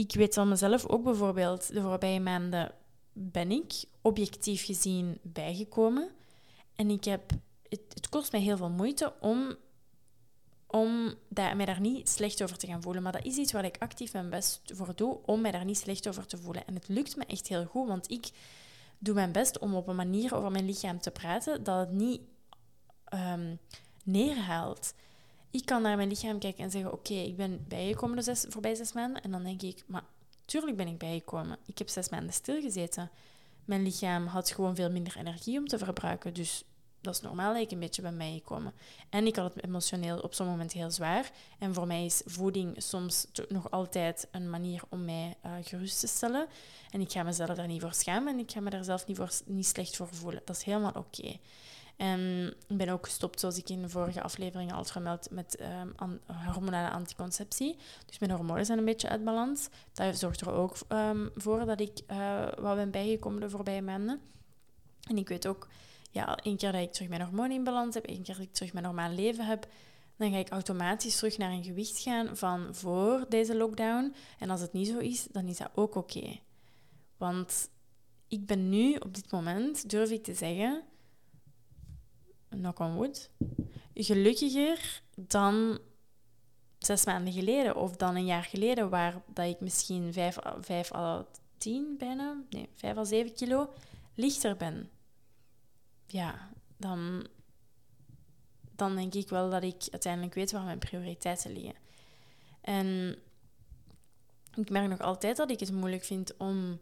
ik weet van mezelf ook bijvoorbeeld, de voorbije maanden ben ik objectief gezien bijgekomen. En ik heb, het, kost mij heel veel moeite om, om daar, mij daar niet slecht over te gaan voelen. Maar dat is iets waar ik actief mijn best voor doe om mij daar niet slecht over te voelen. En het lukt me echt heel goed, want ik doe mijn best om op een manier over mijn lichaam te praten dat het niet um, neerhaalt. Ik kan naar mijn lichaam kijken en zeggen: Oké, ik ben bijgekomen de voorbij zes maanden. En dan denk ik: Maar tuurlijk ben ik bijgekomen. Ik heb zes maanden stilgezeten. Mijn lichaam had gewoon veel minder energie om te verbruiken. Dus dat is normaal dat ik een beetje bij mij gekomen. En ik had het emotioneel op zo'n moment heel zwaar. En voor mij is voeding soms nog altijd een manier om mij uh, gerust te stellen. En ik ga mezelf daar niet voor schamen en ik ga me daar zelf niet, voor, niet slecht voor voelen. Dat is helemaal oké. En ik ben ook gestopt, zoals ik in de vorige afleveringen al vermeld, met um, hormonale anticonceptie. Dus mijn hormonen zijn een beetje uit balans. Dat zorgt er ook um, voor dat ik uh, wat ben bijgekomen de voorbije maanden. En ik weet ook ja, één keer dat ik terug mijn hormonen in balans heb, één keer dat ik terug mijn normaal leven heb, dan ga ik automatisch terug naar een gewicht gaan van voor deze lockdown. En als het niet zo is, dan is dat ook oké. Want ik ben nu, op dit moment, durf ik te zeggen, knock on wood, gelukkiger dan zes maanden geleden of dan een jaar geleden, waar dat ik misschien vijf, vijf à tien bijna, nee, vijf à zeven kilo lichter ben ja, dan, dan denk ik wel dat ik uiteindelijk weet waar mijn prioriteiten liggen. En ik merk nog altijd dat ik het moeilijk vind om,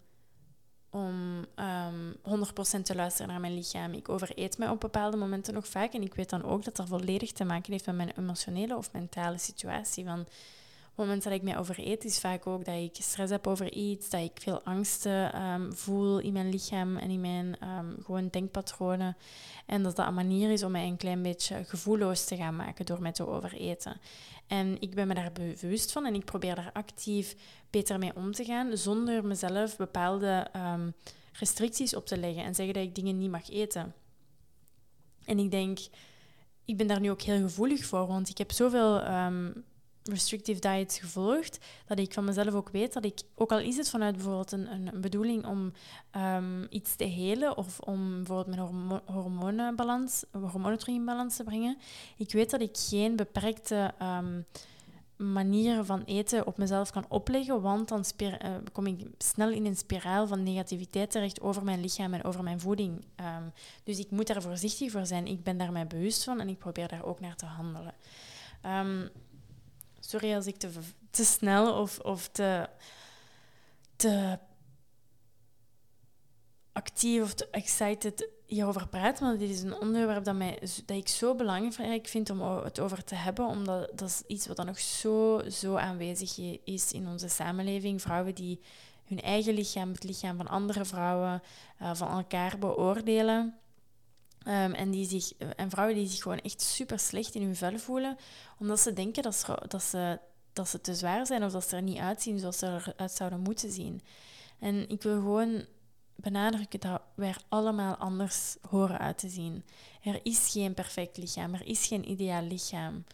om um, ehm, 100% te luisteren naar mijn lichaam. Ik overeet mij op bepaalde momenten nog vaak. En ik weet dan ook dat dat volledig te maken heeft met mijn emotionele of mentale situatie. Van, het moment dat ik mij overeet, is vaak ook dat ik stress heb over iets, dat ik veel angsten um, voel in mijn lichaam en in mijn um, gewoon denkpatronen. En dat dat een manier is om mij een klein beetje gevoelloos te gaan maken door mij te overeten. En ik ben me daar bewust van en ik probeer daar actief beter mee om te gaan, zonder mezelf bepaalde um, restricties op te leggen en zeggen dat ik dingen niet mag eten. En ik denk, ik ben daar nu ook heel gevoelig voor, want ik heb zoveel restrictive diets gevolgd, dat ik van mezelf ook weet dat ik, ook al is het vanuit bijvoorbeeld een, een bedoeling om um, iets te helen of om bijvoorbeeld mijn hormo hormonenbalans, hormonen terug in balans te brengen, ik weet dat ik geen beperkte um, manieren van eten op mezelf kan opleggen, want dan uh, kom ik snel in een spiraal van negativiteit terecht over mijn lichaam en over mijn voeding. Um, dus ik moet daar voorzichtig voor zijn. Ik ben daar mij bewust van en ik probeer daar ook naar te handelen. Sorry als ik te, te snel of, of te, te actief of te excited hierover praat, maar dit is een onderwerp dat, mij, dat ik zo belangrijk vind om het over te hebben, omdat dat is iets wat dan nog zo, zo aanwezig is in onze samenleving. Vrouwen die hun eigen lichaam, het lichaam van andere vrouwen, uh, van elkaar beoordelen. Um, en, die zich, en vrouwen die zich gewoon echt super slecht in hun vel voelen, omdat ze denken dat ze, dat ze, dat ze te zwaar zijn of dat ze er niet uitzien zoals ze eruit zouden moeten zien. En ik wil gewoon benadrukken dat wij er allemaal anders horen uit te zien. Er is geen perfect lichaam, er is geen ideaal lichaam.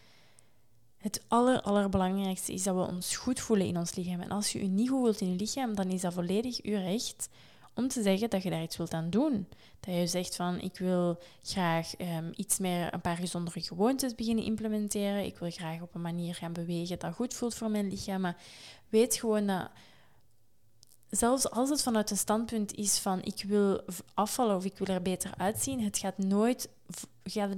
Het aller, allerbelangrijkste is dat we ons goed voelen in ons lichaam. En als je je niet goed voelt in je lichaam, dan is dat volledig je recht om te zeggen dat je daar iets wilt aan doen. Dat je zegt van ik wil graag um, iets meer, een paar gezondere gewoontes beginnen implementeren. Ik wil graag op een manier gaan bewegen dat goed voelt voor mijn lichaam. Maar weet gewoon dat zelfs als het vanuit een standpunt is van ik wil afvallen of ik wil er beter uitzien, het gaat nooit, gaat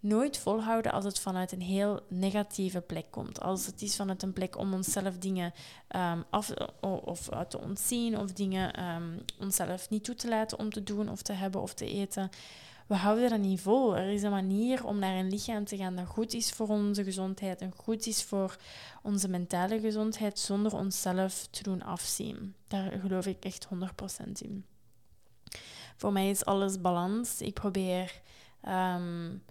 nooit volhouden als het vanuit een heel negatieve plek komt. Als het is vanuit een plek om onszelf dingen um, af of uit te ontzien of dingen um, onszelf niet toe te laten om te doen of te hebben of te eten we houden dat niet vol. Er is een manier om naar een lichaam te gaan dat goed is voor onze gezondheid en goed is voor onze mentale gezondheid, zonder onszelf te doen afzien. Daar geloof ik echt 100% in. Voor mij is alles balans. Ik probeer um,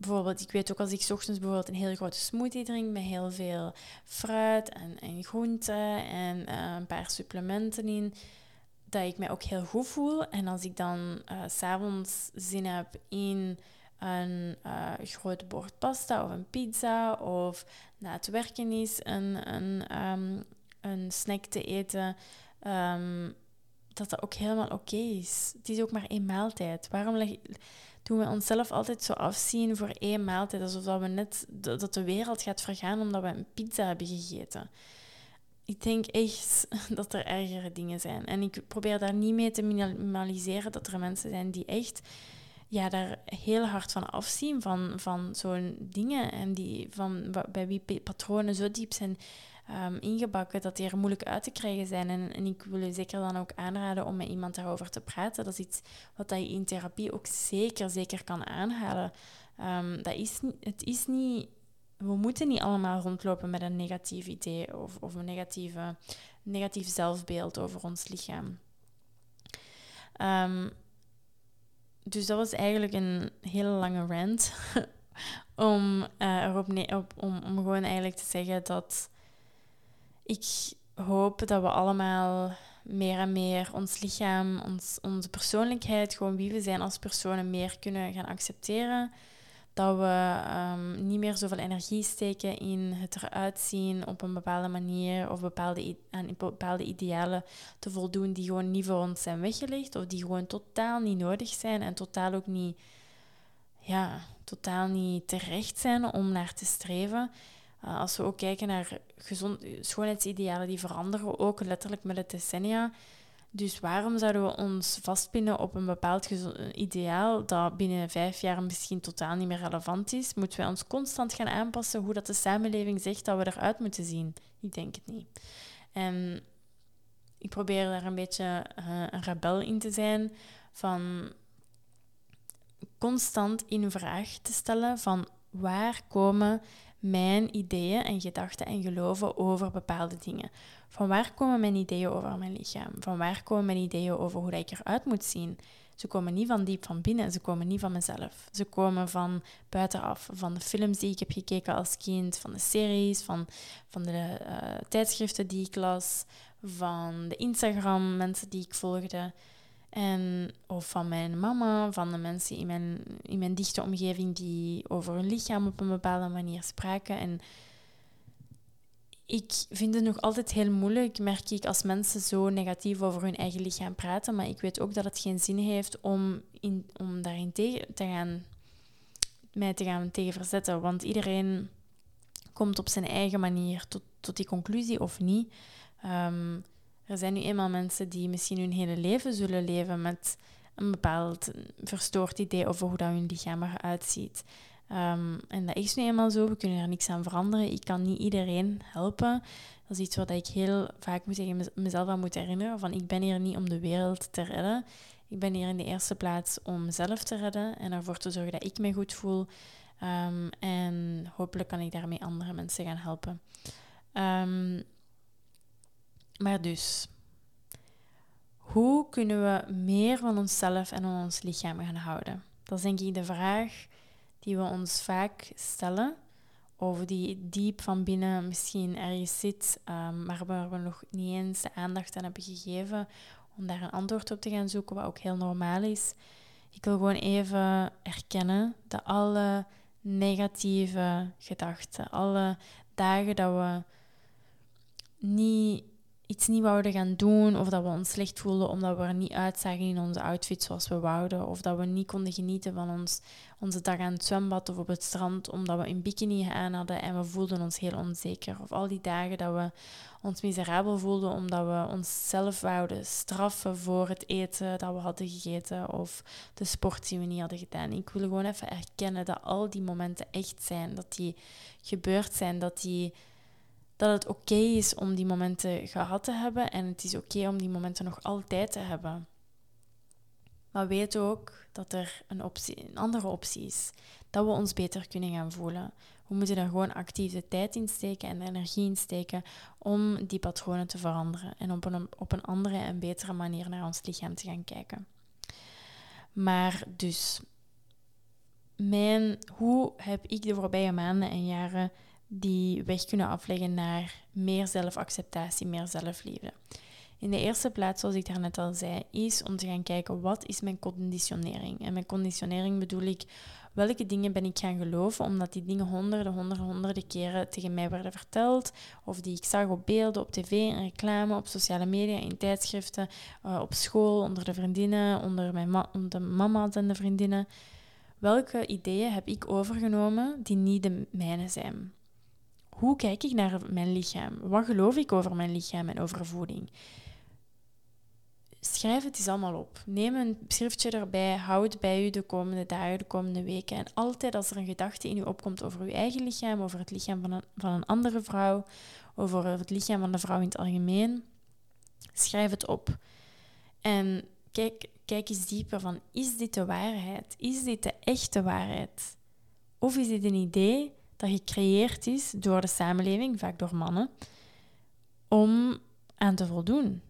bijvoorbeeld, ik weet ook als ik ochtends bijvoorbeeld een hele grote smoothie drink met heel veel fruit en, en groenten en uh, een paar supplementen in, dat ik mij ook heel goed voel. En als ik dan uh, s'avonds zin heb in een uh, groot bord pasta of een pizza of na het werken is een, een, um, een snack te eten, um, dat dat ook helemaal oké is. Het is ook maar één maaltijd. Waarom leg, doen we onszelf altijd zo afzien voor één maaltijd, alsof dat we net dat de wereld gaat vergaan omdat we een pizza hebben gegeten? Ik denk echt dat er ergere dingen zijn. En ik probeer daar niet mee te minimaliseren dat er mensen zijn die echt ja, daar heel hard van afzien, van, van zo'n dingen. En die, van, bij wie patronen zo diep zijn um, ingebakken dat die er moeilijk uit te krijgen zijn. En, en ik wil je zeker dan ook aanraden om met iemand daarover te praten. Dat is iets wat je in therapie ook zeker, zeker kan aanhalen. Um, dat is, het is niet... We moeten niet allemaal rondlopen met een negatief idee of, of een negatieve, negatief zelfbeeld over ons lichaam. Um, dus dat was eigenlijk een hele lange rant om, uh, erop op, om gewoon eigenlijk te zeggen dat ik hoop dat we allemaal meer en meer ons lichaam, ons, onze persoonlijkheid, gewoon wie we zijn als personen, meer kunnen gaan accepteren. Dat we um, niet meer zoveel energie steken in het eruit zien op een bepaalde manier of bepaalde, aan bepaalde idealen te voldoen die gewoon niet voor ons zijn weggelegd of die gewoon totaal niet nodig zijn en totaal ook niet, ja, totaal niet terecht zijn om naar te streven. Uh, als we ook kijken naar gezond, schoonheidsidealen die veranderen, ook letterlijk met het decennia. Dus waarom zouden we ons vastpinnen op een bepaald ideaal dat binnen vijf jaar misschien totaal niet meer relevant is? Moeten we ons constant gaan aanpassen hoe dat de samenleving zegt dat we eruit moeten zien? Ik denk het niet. En ik probeer daar een beetje uh, een rebel in te zijn van constant in vraag te stellen van waar komen mijn ideeën en gedachten en geloven over bepaalde dingen. Van waar komen mijn ideeën over mijn lichaam? Van waar komen mijn ideeën over hoe ik eruit moet zien? Ze komen niet van diep van binnen, ze komen niet van mezelf. Ze komen van buitenaf, van de films die ik heb gekeken als kind, van de series, van, van de uh, tijdschriften die ik las, van de Instagram mensen die ik volgde. En, of van mijn mama, van de mensen in mijn, in mijn dichte omgeving die over hun lichaam op een bepaalde manier spraken. En ik vind het nog altijd heel moeilijk, merk ik, als mensen zo negatief over hun eigen lichaam praten. Maar ik weet ook dat het geen zin heeft om, in, om daarin tegen te gaan, mij te gaan tegen verzetten. Want iedereen komt op zijn eigen manier tot, tot die conclusie of niet. Um, er zijn nu eenmaal mensen die misschien hun hele leven zullen leven met een bepaald verstoord idee over hoe dat hun lichaam eruit ziet. Ehm, en dat is nu eenmaal zo, we kunnen er niks aan veranderen. Ik kan niet iedereen helpen. Dat is iets wat ik heel vaak moet zeggen, mezelf aan moet herinneren. Van ik ben hier niet om de wereld te redden. Ik ben hier in de eerste plaats om mezelf te redden en ervoor te zorgen dat ik me goed voel. Ehm, en hopelijk kan ik daarmee andere mensen gaan helpen. Um, maar dus, hoe kunnen we meer van onszelf en van ons lichaam gaan houden? Dat is denk ik de vraag die we ons vaak stellen. Of die diep van binnen misschien ergens zit, um, maar waar we nog niet eens de aandacht aan hebben gegeven om daar een antwoord op te gaan zoeken, wat ook heel normaal is. Ik wil gewoon even erkennen dat alle negatieve gedachten, alle dagen dat we niet iets niet wouden gaan doen, of dat we ons slecht voelden omdat we er niet uitzagen in onze outfit zoals we wouden, of dat we niet konden genieten van ons, onze dag aan het zwembad of op het strand omdat we een bikini aan hadden en we voelden ons heel onzeker. Of al die dagen dat we ons miserabel voelden omdat we onszelf wouden straffen voor het eten dat we hadden gegeten of de sport die we niet hadden gedaan. Ik wil gewoon even erkennen dat al die momenten echt zijn, dat die gebeurd zijn, dat die dat het oké is om die momenten gehad te hebben en het is oké om die momenten nog altijd te hebben. Maar weet ook dat er een, optie, andere optie is. Dat we ons beter kunnen gaan voelen. We moeten er gewoon actief de tijd in steken en de energie in steken om die patronen te veranderen. En op een, op een andere en betere manier naar ons lichaam te gaan kijken. Maar dus, mijn, hoe heb ik de voorbije maanden en jaren die weg kunnen afleggen naar meer zelfacceptatie, meer zelfliefde. In de eerste plaats, zoals ik daarnet al zei, is om te gaan kijken wat is mijn conditionering. En met conditionering bedoel ik welke dingen ben ik gaan geloven, omdat die dingen honderden, honderden, honderden keren tegen mij werden verteld, of die ik zag op beelden, op tv, in reclame, op sociale media, in tijdschriften, uh, op school, onder de vriendinnen, onder, mijn ma mama's en de vriendinnen. Welke ideeën heb ik overgenomen die niet de mijne zijn? Hoe kijk ik naar mijn lichaam? Wat geloof ik over mijn lichaam en over voeding? schrijf het eens allemaal op. Neem een schriftje erbij, hou het bij u de komende dagen, de komende weken. En altijd als er een gedachte in u opkomt over uw eigen lichaam, over het lichaam van een, van een andere vrouw, over het lichaam van de vrouw in het algemeen, schrijf het op. En kijk, kijk eens dieper van, is dit de waarheid? Is dit de echte waarheid? Of is dit een idee dat gecreëerd is door de samenleving, vaak door mannen, om aan te voldoen?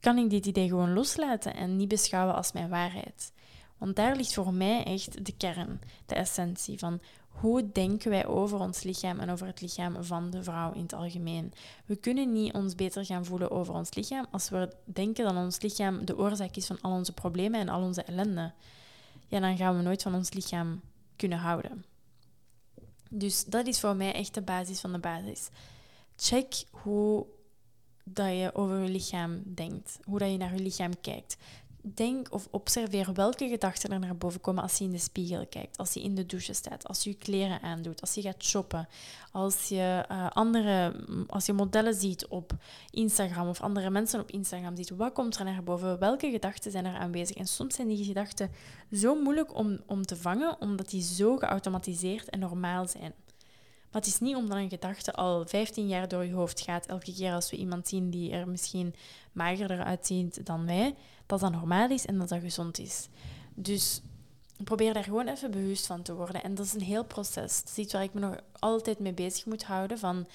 Kan ik dit idee gewoon loslaten en niet beschouwen als mijn waarheid? Want daar ligt voor mij echt de kern, de essentie van hoe denken wij over ons lichaam en over het lichaam van de vrouw in het algemeen. We kunnen niet ons beter gaan voelen over ons lichaam als we denken dat ons lichaam de oorzaak is van al onze problemen en al onze ellende. Ja, dan gaan we nooit van ons lichaam kunnen houden. Dus dat is voor mij echt de basis van de basis. Check hoe dat je over je lichaam denkt, hoe dat je naar je lichaam kijkt. Denk of observeer welke gedachten er naar boven komen als je in de spiegel kijkt, als je in de douche staat, als je je kleren aandoet, als je gaat shoppen, als je, uh, andere, als je modellen ziet op Instagram of andere mensen op Instagram ziet. Wat komt er naar boven? Welke gedachten zijn er aanwezig? En soms zijn die gedachten zo moeilijk om, om te vangen, omdat die zo geautomatiseerd en normaal zijn. Maar het is niet omdat een gedachte al 15 jaar door je hoofd gaat, elke keer als we iemand zien die er misschien magerder uitziet dan wij, dat dat normaal is en dat dat gezond is. Dus probeer daar gewoon even bewust van te worden. En dat is een heel proces. Dat is iets waar ik me nog altijd mee bezig moet houden. Van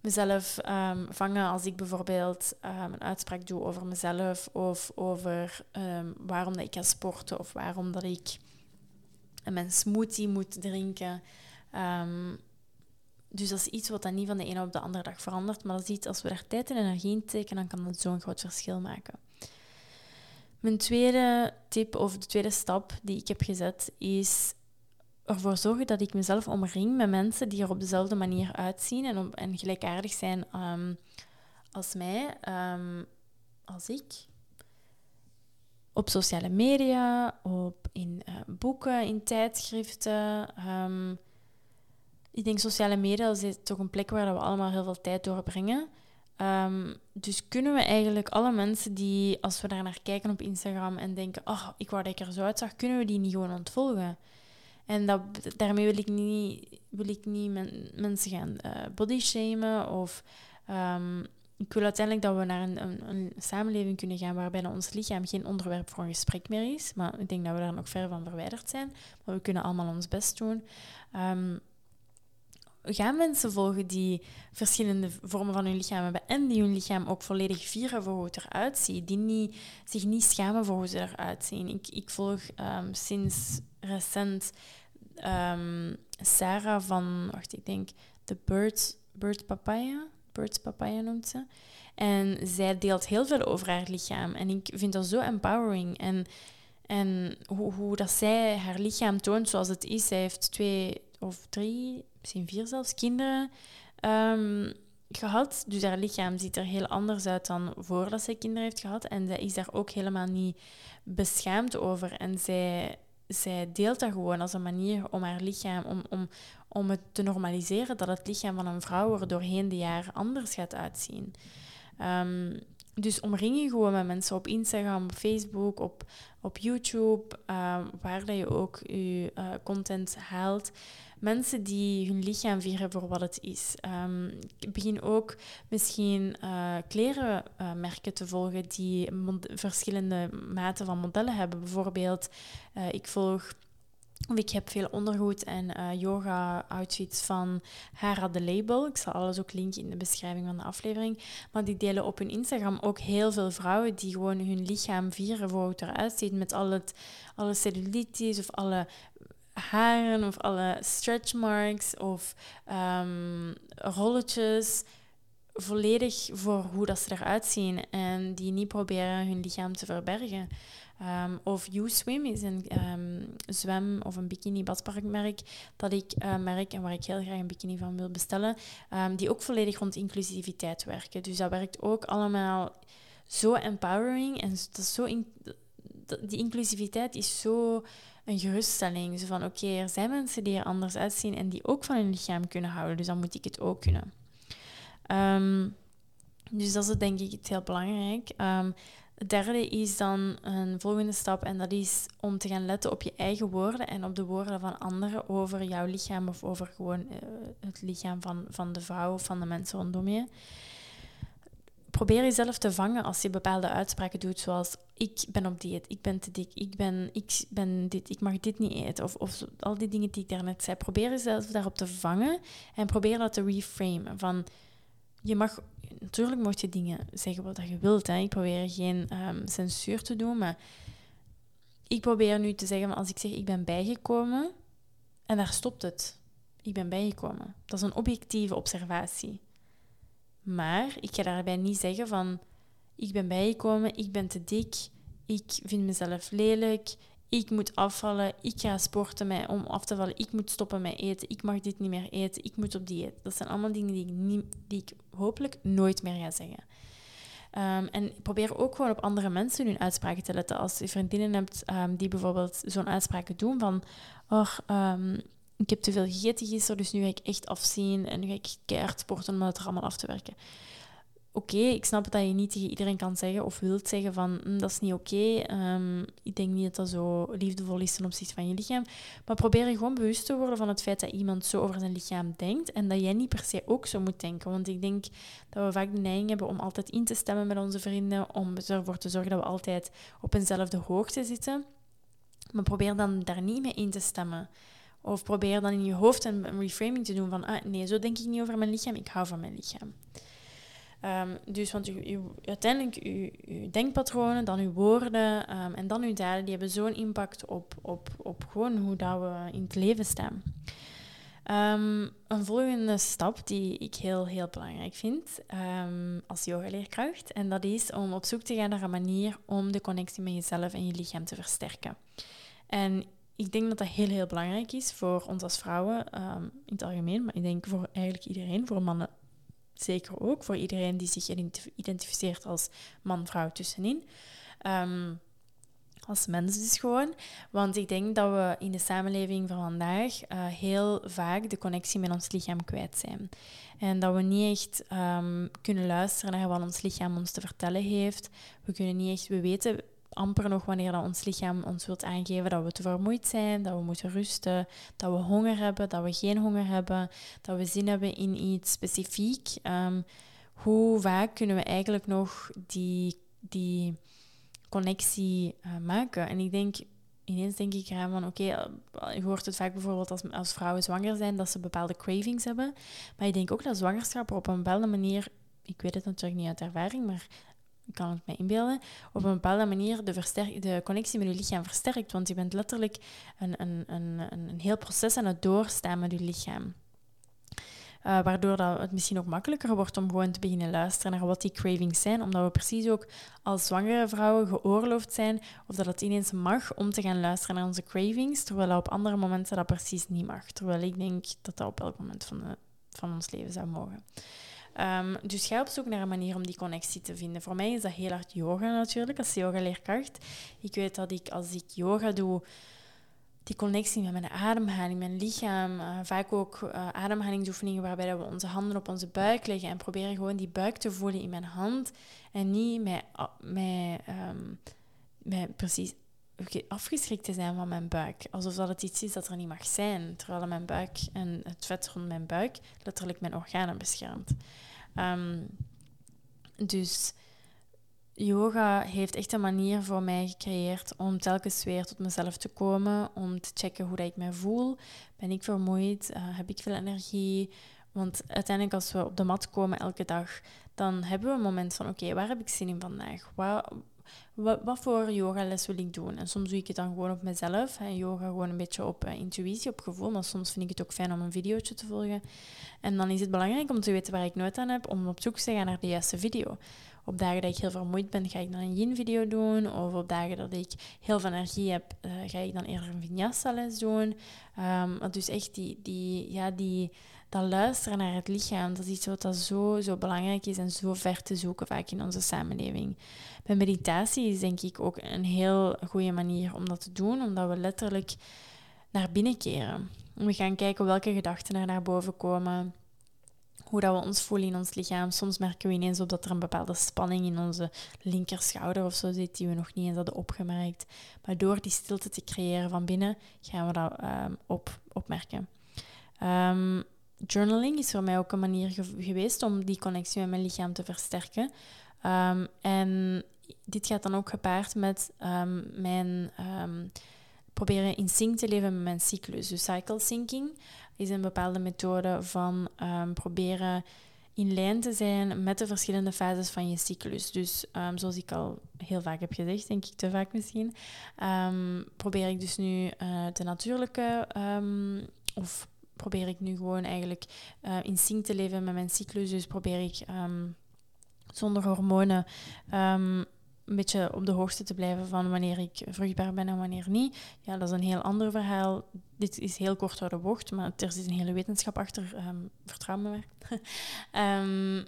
mezelf um, vangen als ik bijvoorbeeld um, een uitspraak doe over mezelf of over um, waarom dat ik ga sporten of waarom dat ik mijn smoothie moet drinken. dus dat is iets wat dan niet van de ene op de andere dag verandert, maar dat is iets als we daar tijd en energie in steken, dan kan dat zo'n groot verschil maken. Mijn tweede tip of de tweede stap die ik heb gezet is ervoor zorgen dat ik mezelf omring met mensen die er op dezelfde manier uitzien en, en gelijkaardig zijn um, als mij, um, als ik. Op sociale media, op, in uh, boeken, in tijdschriften. Um, ik denk sociale media is toch een plek waar we allemaal heel veel tijd doorbrengen. Um, dus kunnen we eigenlijk alle mensen die, als we daar naar kijken op Instagram en denken, oh, ik wou dat ik er zo uitzag, kunnen we die niet gewoon ontvolgen? En dat, daarmee wil ik niet, wil ik niet mensen gaan uh, bodyshamen of um, ik wil uiteindelijk dat we naar een, een, een, samenleving kunnen gaan waarbij ons lichaam geen onderwerp voor een gesprek meer is. Maar ik denk dat we daar nog ver van verwijderd zijn. Maar we kunnen allemaal ons best doen. Um, gaan mensen volgen die verschillende vormen van hun lichaam hebben en die hun lichaam ook volledig vieren voor hoe het eruit ziet. Die niet, zich niet schamen voor hoe ze eruit zien. Ik, ik volg um, sinds recent um, Sarah van, wacht, ik denk The Birds, Bird Papaya. Birds Papaya noemt ze. En zij deelt heel veel over haar lichaam. En ik vind dat zo empowering. En, en hoe, hoe dat zij haar lichaam toont zoals het is. Zij heeft twee of drie misschien vier zelfs, kinderen um, gehad. Dus haar lichaam ziet er heel anders uit dan voordat zij kinderen heeft gehad. En zij is daar ook helemaal niet beschaamd over. En zij, zij deelt dat gewoon als een manier om haar lichaam, om, om, om het te normaliseren dat het lichaam van een vrouw er doorheen de jaren anders gaat uitzien. Um, dus omring je gewoon met mensen op Instagram, op Facebook, op, op YouTube, uh, waar dat je ook je uh, content haalt mensen die hun lichaam vieren voor wat het is. Um, ik begin ook misschien uh, klerenmerken te volgen die verschillende maten van modellen hebben. Bijvoorbeeld, uh, ik volg of ik heb veel ondergoed en uh, yoga-outfits van Hara The Label. Ik zal alles ook linken in de beschrijving van de aflevering. Maar die delen op hun Instagram ook heel veel vrouwen die gewoon hun lichaam vieren voor hoe het eruit ziet. Met al het, alle cellulitis of alle haren of alle stretch marks of um, rolletjes volledig voor hoe dat ze eruit zien en die niet proberen hun lichaam te verbergen. Um, of U-Swim is een um, zwem- of een bikini-badparkmerk dat ik uh, merk en waar ik heel graag een bikini van wil bestellen, die ook volledig rond inclusiviteit werken. Dus dat werkt ook allemaal zo empowering en dat is zo in, die inclusiviteit is zo een geruststelling. Zo van, oké, er zijn mensen die er anders uitzien en die ook van hun lichaam kunnen houden, dus dan moet ik het ook kunnen. Um, dus dat is denk ik heel belangrijk. Um, Het derde is dan een volgende stap en dat is om te gaan letten op je eigen woorden en op de woorden van anderen over jouw lichaam of over gewoon uh, het lichaam van, van de vrouw of van de mensen rondom je. Probeer jezelf te vangen als je bepaalde uitspraken doet, zoals ik ben op dieet, ik ben te dik, ik ben, ik ben dit, ik mag dit niet eten, of, of al die dingen die ik daarnet zei. Probeer jezelf daarop te vangen en probeer dat te reframen. Van, je mag, natuurlijk moet je dingen zeggen wat je wilt. Hè. Ik probeer geen um, censuur te doen, maar ik probeer nu te zeggen, als ik zeg ik ben bijgekomen, en daar stopt het. Ik ben bijgekomen. Dat is een objectieve observatie. Maar ik ga daarbij niet zeggen van ik ben bijgekomen, ik ben te dik, ik vind mezelf lelijk, ik moet afvallen, ik ga sporten om af te vallen, ik moet stoppen met eten, ik mag dit niet meer eten, ik moet op dieet. Dat zijn allemaal dingen die ik, niet, die ik hopelijk nooit meer ga zeggen. Um, en probeer ook gewoon op andere mensen hun uitspraken te letten. Als je vriendinnen hebt um, die bijvoorbeeld zo'n uitspraken doen van... Um, ik heb te veel gegeten gisteren, dus nu ga ik echt afzien en nu ga ik keihard sporten om het er allemaal af te werken oké, ik snap dat je niet tegen iedereen kan zeggen of wilt zeggen van hm, dat is niet oké. Ehm, ik denk niet dat dat zo liefdevol is ten opzichte van je lichaam. Maar probeer je gewoon bewust te worden van het feit dat iemand zo over zijn lichaam denkt en dat jij niet per se ook zo moet denken. Want ik denk dat we vaak de neiging hebben om altijd in te stemmen met onze vrienden, om ervoor te zorgen dat we altijd op eenzelfde hoogte zitten. Maar probeer dan daar niet mee in te stemmen. Of probeer dan in je hoofd een, reframing te doen van, ah, nee, zo denk ik niet over mijn lichaam, ik hou van mijn lichaam. Um, dus want u, u, uiteindelijk uw, denkpatronen, dan uw woorden um, en dan uw daden, die hebben zo'n impact op, op, op gewoon hoe dat we in het leven staan. Um, een volgende stap die ik heel, heel belangrijk vind als yogaleerkracht, en dat is om op zoek te gaan naar een manier om de connectie met jezelf en je lichaam te versterken. En ik denk dat dat heel, heel belangrijk is voor ons als vrouwen in het algemeen, maar ik denk voor eigenlijk iedereen, voor mannen zeker ook voor iedereen die zich identificeert als man-vrouw tussenin. Um, als mens dus gewoon. Want ik denk dat we in de samenleving van vandaag uh, heel vaak de connectie met ons lichaam kwijt zijn. En dat we niet echt um, kunnen luisteren naar wat ons lichaam ons te vertellen heeft. We kunnen niet echt, we weten amper nog wanneer dat ons lichaam ons wilt aangeven dat we te vermoeid zijn, dat we moeten rusten, dat we honger hebben, dat we geen honger hebben, dat we zin hebben in iets specifiek. Um, hoe vaak kunnen we eigenlijk nog die, die connectie uh, maken? En ik denk, ineens denk ik eraan van, oké, eh, je hoort het vaak bijvoorbeeld als, als vrouwen zwanger zijn, dat ze bepaalde cravings hebben. Maar ik denk ook dat zwangerschap op een bepaalde manier ik weet het natuurlijk niet uit ervaring, maar ik kan het me inbeelden, op een bepaalde manier de, de connectie met je lichaam versterkt. Want je bent letterlijk een, een, een, een heel proces aan het doorstaan met je lichaam. Uh, waardoor dat het misschien ook makkelijker wordt om gewoon te beginnen luisteren naar wat die cravings zijn. Omdat we precies ook als zwangere vrouwen geoorloofd zijn, of dat het ineens mag om te gaan luisteren naar onze cravings, terwijl dat op andere momenten dat precies niet mag. Terwijl ik denk dat dat op elk moment van, de, van ons leven zou mogen. Um, dus ga op zoek naar een manier om die connectie te vinden. Voor mij is dat heel hard yoga natuurlijk, als yoga-leerkracht. Ik weet dat ik als ik yoga doe, die connectie met mijn ademhaling, mijn lichaam, uh, vaak ook uh, ademhalingsoefeningen waarbij we onze handen op onze buik leggen en proberen gewoon die buik te voelen in mijn hand en niet met, met, um, met precies afgeschrikt te zijn van mijn buik. Alsof dat het iets is dat er niet mag zijn. Terwijl mijn buik en het vet rond mijn buik letterlijk mijn organen beschermt. Um, dus yoga heeft echt een manier voor mij gecreëerd om telkens weer tot mezelf te komen. Om te checken hoe ik mij voel. Ben ik vermoeid? Uh, heb ik veel energie? Want uiteindelijk als we op de mat komen elke dag, dan hebben we een moment van oké, waar heb ik zin in vandaag? Waar, wat, voor yogales wil ik doen? En soms doe ik het dan gewoon op mezelf. Hè. Yoga gewoon een beetje op uh, intuïtie, op gevoel. Maar soms vind ik het ook fijn om een videootje te volgen. En dan is het belangrijk om te weten waar ik nooit aan heb, om op zoek te gaan naar de juiste video. Op dagen dat ik heel vermoeid ben, ga ik dan een yin-video doen. Of op dagen dat ik heel veel energie heb, uh, ga ik dan eerder een vinyasa-les doen. Um, dus echt die, die, ja, die, dat luisteren naar het lichaam, dat is iets wat dat zo, zo belangrijk is en zo ver te zoeken vaak in onze samenleving. Bij meditatie is denk ik ook een heel goede manier om dat te doen, omdat we letterlijk naar binnen keren. We gaan kijken welke gedachten er naar boven komen. hoe dat we ons voelen in ons lichaam. Soms merken we ineens op dat er een bepaalde spanning in onze linkerschouder of zo zit, die we nog niet eens hadden opgemerkt. Maar door die stilte te creëren van binnen, gaan we dat um, op, opmerken. Um, journaling is voor mij ook een manier geweest om die connectie met mijn lichaam te versterken. Um, en dit gaat dan ook gepaard met mijn proberen in sync te leven met mijn cyclus. Dus cycle syncing is een bepaalde methode van um, proberen in lijn te zijn met de verschillende fases van je cyclus. Dus um, zoals ik al heel vaak heb gezegd, denk ik te vaak misschien, um, probeer ik dus nu uh, de natuurlijke of probeer ik nu gewoon eigenlijk uh, in sync te leven met mijn cyclus. Dus probeer ik zonder hormonen een beetje op de hoogte te blijven van wanneer ik vruchtbaar ben en wanneer niet. Ja, dat is een heel ander verhaal. Dit is heel kort door de bocht, maar er zit een hele wetenschap achter. Um, vertrouw me maar. um,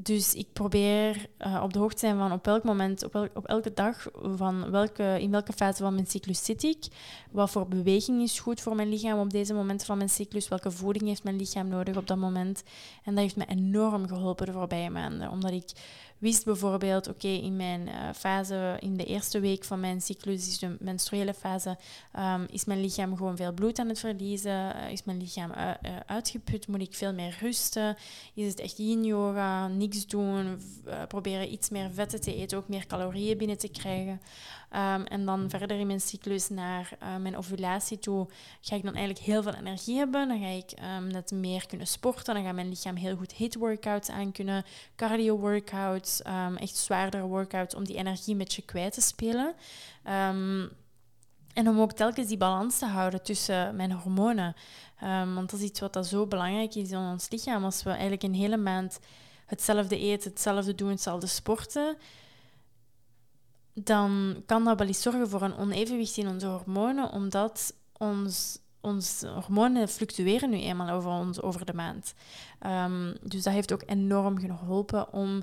dus ik probeer uh, op de hoogte te zijn van op welk moment, op, op elke dag, van welke, in welke fase van mijn cyclus zit ik. Wat voor beweging is goed voor mijn lichaam op deze momenten van mijn cyclus. Welke voeding heeft mijn lichaam nodig op dat moment. En dat heeft me enorm geholpen de voorbije maanden. Omdat ik wist bijvoorbeeld, oké, in mijn uh, fase, in de eerste week van mijn cyclus, is de menstruele fase, um, is mijn lichaam gewoon veel bloed aan het verliezen, uh, is mijn lichaam uh, uitgeput, moet ik veel meer rusten, is het echt yin-yoga, niks doen, proberen iets meer vetten te eten, ook meer calorieën binnen te krijgen. Um, en dan verder in mijn cyclus naar uh, mijn ovulatie toe ga ik dan eigenlijk heel veel energie hebben. Dan ga ik um, net meer kunnen sporten. Dan gaat mijn lichaam heel goed hit workouts aan kunnen. Cardio workouts, um, echt zwaardere workouts om die energie met je kwijt te spelen. en om ook telkens die balans te houden tussen mijn hormonen. want dat is iets wat dat zo belangrijk is in ons lichaam. Als we eigenlijk een hele maand hetzelfde eten, hetzelfde doen, hetzelfde sporten dan kan dat wel eens zorgen voor een onevenwicht in onze hormonen, omdat ons, onze hormonen fluctueren nu eenmaal over, ons, over de maand. Um, dus dat heeft ook enorm geholpen om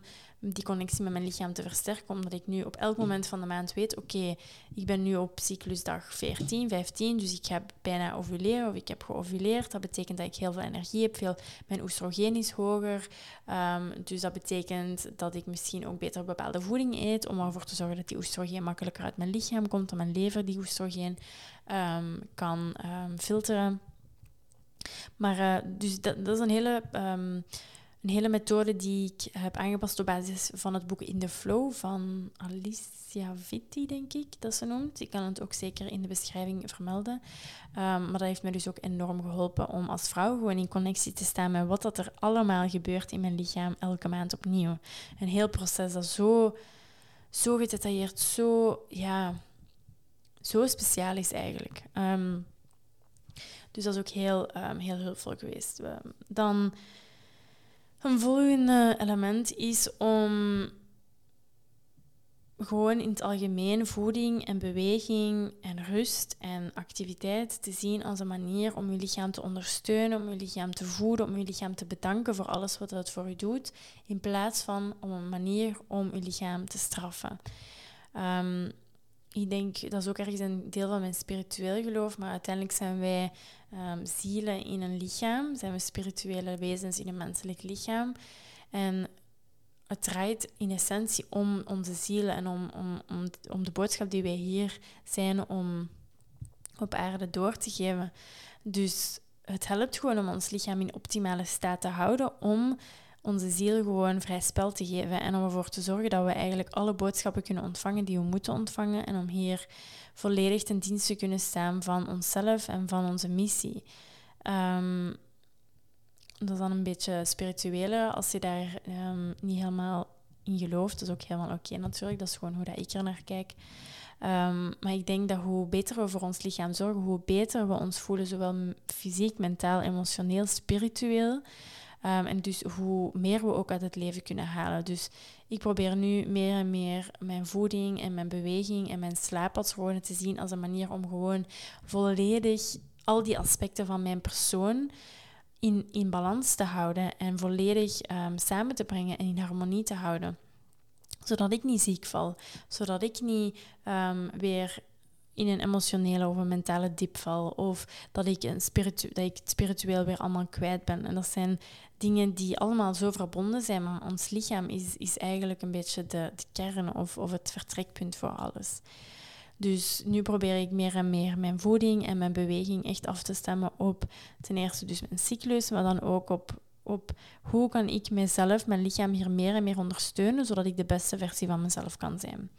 die connectie met mijn lichaam te versterken, omdat ik nu op elk moment van de maand weet, oké, ik ben nu op cyclusdag 14, 15, dus ik ga bijna ovuleren of ik heb geovuleerd. Dat betekent dat ik heel veel energie heb, veel, mijn oestrogeen is hoger. Um, dus dat betekent dat ik misschien ook beter bepaalde voeding eet, om ervoor te zorgen dat die oestrogeen makkelijker uit mijn lichaam komt, dat mijn lever die oestrogeen um, kan filteren. Maar uh, dus dat, is een hele een hele methode die ik heb aangepast op basis van het boek In the Flow van Alicia Vitti, denk ik dat ze noemt. Ik kan het ook zeker in de beschrijving vermelden. Um, maar dat heeft me dus ook enorm geholpen om als vrouw gewoon in connectie te staan met wat dat er allemaal gebeurt in mijn lichaam elke maand opnieuw. Een heel proces dat zo, zo gedetailleerd, zo, ja, zo speciaal is eigenlijk. Um, dus dat is ook heel, um, heel hulpvol geweest. dan een volgende element is om gewoon in het algemeen voeding en beweging en rust en activiteit te zien als een manier om je lichaam te ondersteunen, om je lichaam te voeden, om je lichaam te bedanken voor alles wat het voor je doet, in plaats van om een manier om je lichaam te straffen. Um, ik denk, dat is ook ergens een deel van mijn spiritueel geloof, maar uiteindelijk zijn wij um, zielen in een lichaam, zijn we spirituele wezens in een menselijk lichaam. En het draait in essentie om onze zielen en om, om, om, om de boodschap die wij hier zijn om op aarde door te geven. Dus het helpt gewoon om ons lichaam in optimale staat te houden om onze ziel gewoon vrij spel te geven en om ervoor te zorgen dat we eigenlijk alle boodschappen kunnen ontvangen die we moeten ontvangen en om hier volledig ten dienste kunnen staan van onszelf en van onze missie. Um, dat is dan een beetje spirituele, als je daar um, niet helemaal in gelooft. Dat is ook helemaal oké natuurlijk, dat is gewoon hoe dat ik er naar kijk. Um, maar ik denk dat hoe beter we voor ons lichaam zorgen, hoe beter we ons voelen, zowel fysiek, mentaal, emotioneel, spiritueel. Um, en dus hoe meer we ook uit het leven kunnen halen. Dus ik probeer nu meer en meer mijn voeding en mijn beweging en mijn slaappatronen te zien als een manier om gewoon volledig al die aspecten van mijn persoon in, in balans te houden en volledig um, samen te brengen en in harmonie te houden. Zodat ik niet ziek val, zodat ik niet um, weer in een emotionele of een mentale diep val. Of dat ik, een spiritu dat ik het spiritueel weer allemaal kwijt ben. En dat zijn dingen die allemaal zo verbonden zijn. Maar ons lichaam is, is eigenlijk een beetje de, de kern of, of het vertrekpunt voor alles. Dus nu probeer ik meer en meer mijn voeding en mijn beweging echt af te stemmen op ten eerste dus mijn cyclus, maar dan ook op, op hoe kan ik mezelf, mijn lichaam hier meer en meer ondersteunen, zodat ik de beste versie van mezelf kan zijn.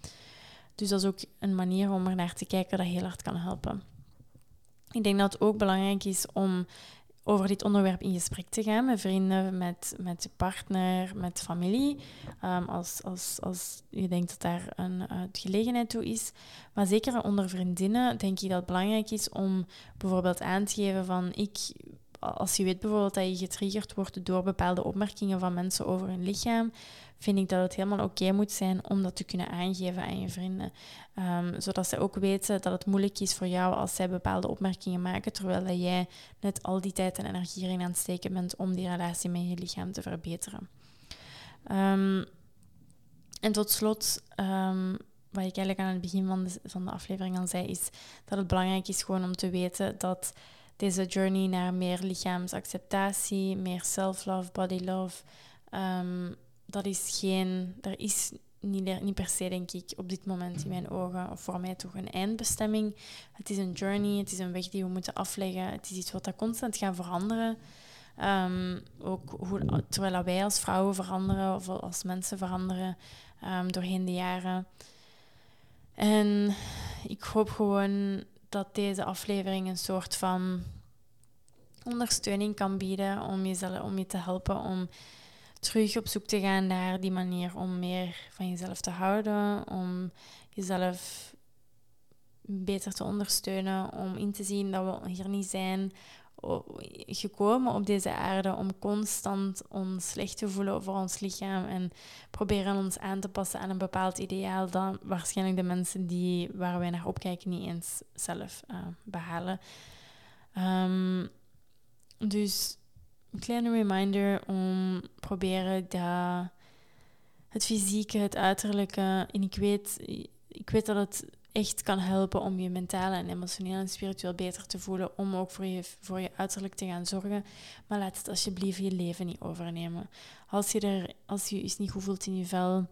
Dus dat is ook een manier om er naar te kijken dat heel hard kan helpen. Ik denk dat het ook belangrijk is om over dit onderwerp in gesprek te gaan met vrienden, met, met je partner, met familie. Um, als, als, als je denkt dat daar een uh, gelegenheid toe is. Maar zeker onder vriendinnen denk ik dat het belangrijk is om bijvoorbeeld aan te geven van ik als je weet bijvoorbeeld dat je getriggerd wordt door bepaalde opmerkingen van mensen over hun lichaam, vind ik dat het helemaal oké moet zijn om dat te kunnen aangeven aan je vrienden. Um, zodat ze ook weten dat het moeilijk is voor jou als zij bepaalde opmerkingen maken, terwijl jij net al die tijd en energie erin aan het steken bent om die relatie met je lichaam te verbeteren. Um, en tot slot, um, wat ik eigenlijk aan het begin van de, van de aflevering al zei, is dat het belangrijk is gewoon om te weten dat deze journey naar meer lichaamsacceptatie, meer self-love, body love, dat is geen, er is niet, niet per se, denk ik, op dit moment in mijn ogen, of voor mij toch een eindbestemming. Het is een journey, het is een weg die we moeten afleggen. Het is iets wat dat constant gaat veranderen. Um, ook hoe, terwijl wij als vrouwen veranderen of als mensen veranderen um, doorheen de jaren. En ik hoop gewoon dat deze aflevering een soort van ondersteuning kan bieden om, jezelf, om je te helpen om terug op zoek te gaan naar die manier om meer van jezelf te houden, om jezelf beter te ondersteunen, om in te zien dat we hier niet zijn gekomen op deze aarde om constant ons slecht te voelen over ons lichaam en proberen ons aan te passen aan een bepaald ideaal dat waarschijnlijk de mensen die, waar wij naar opkijken niet eens zelf uh, behalen. Um, dus een kleine reminder om proberen dat het fysieke, het uiterlijke. En ik weet, ik weet dat het echt kan helpen om je mentaal en emotioneel en spiritueel beter te voelen. Om ook voor je, voor je uiterlijk te gaan zorgen. Maar laat het alsjeblieft je leven niet overnemen. Als je, er, als je je niet goed voelt in je vel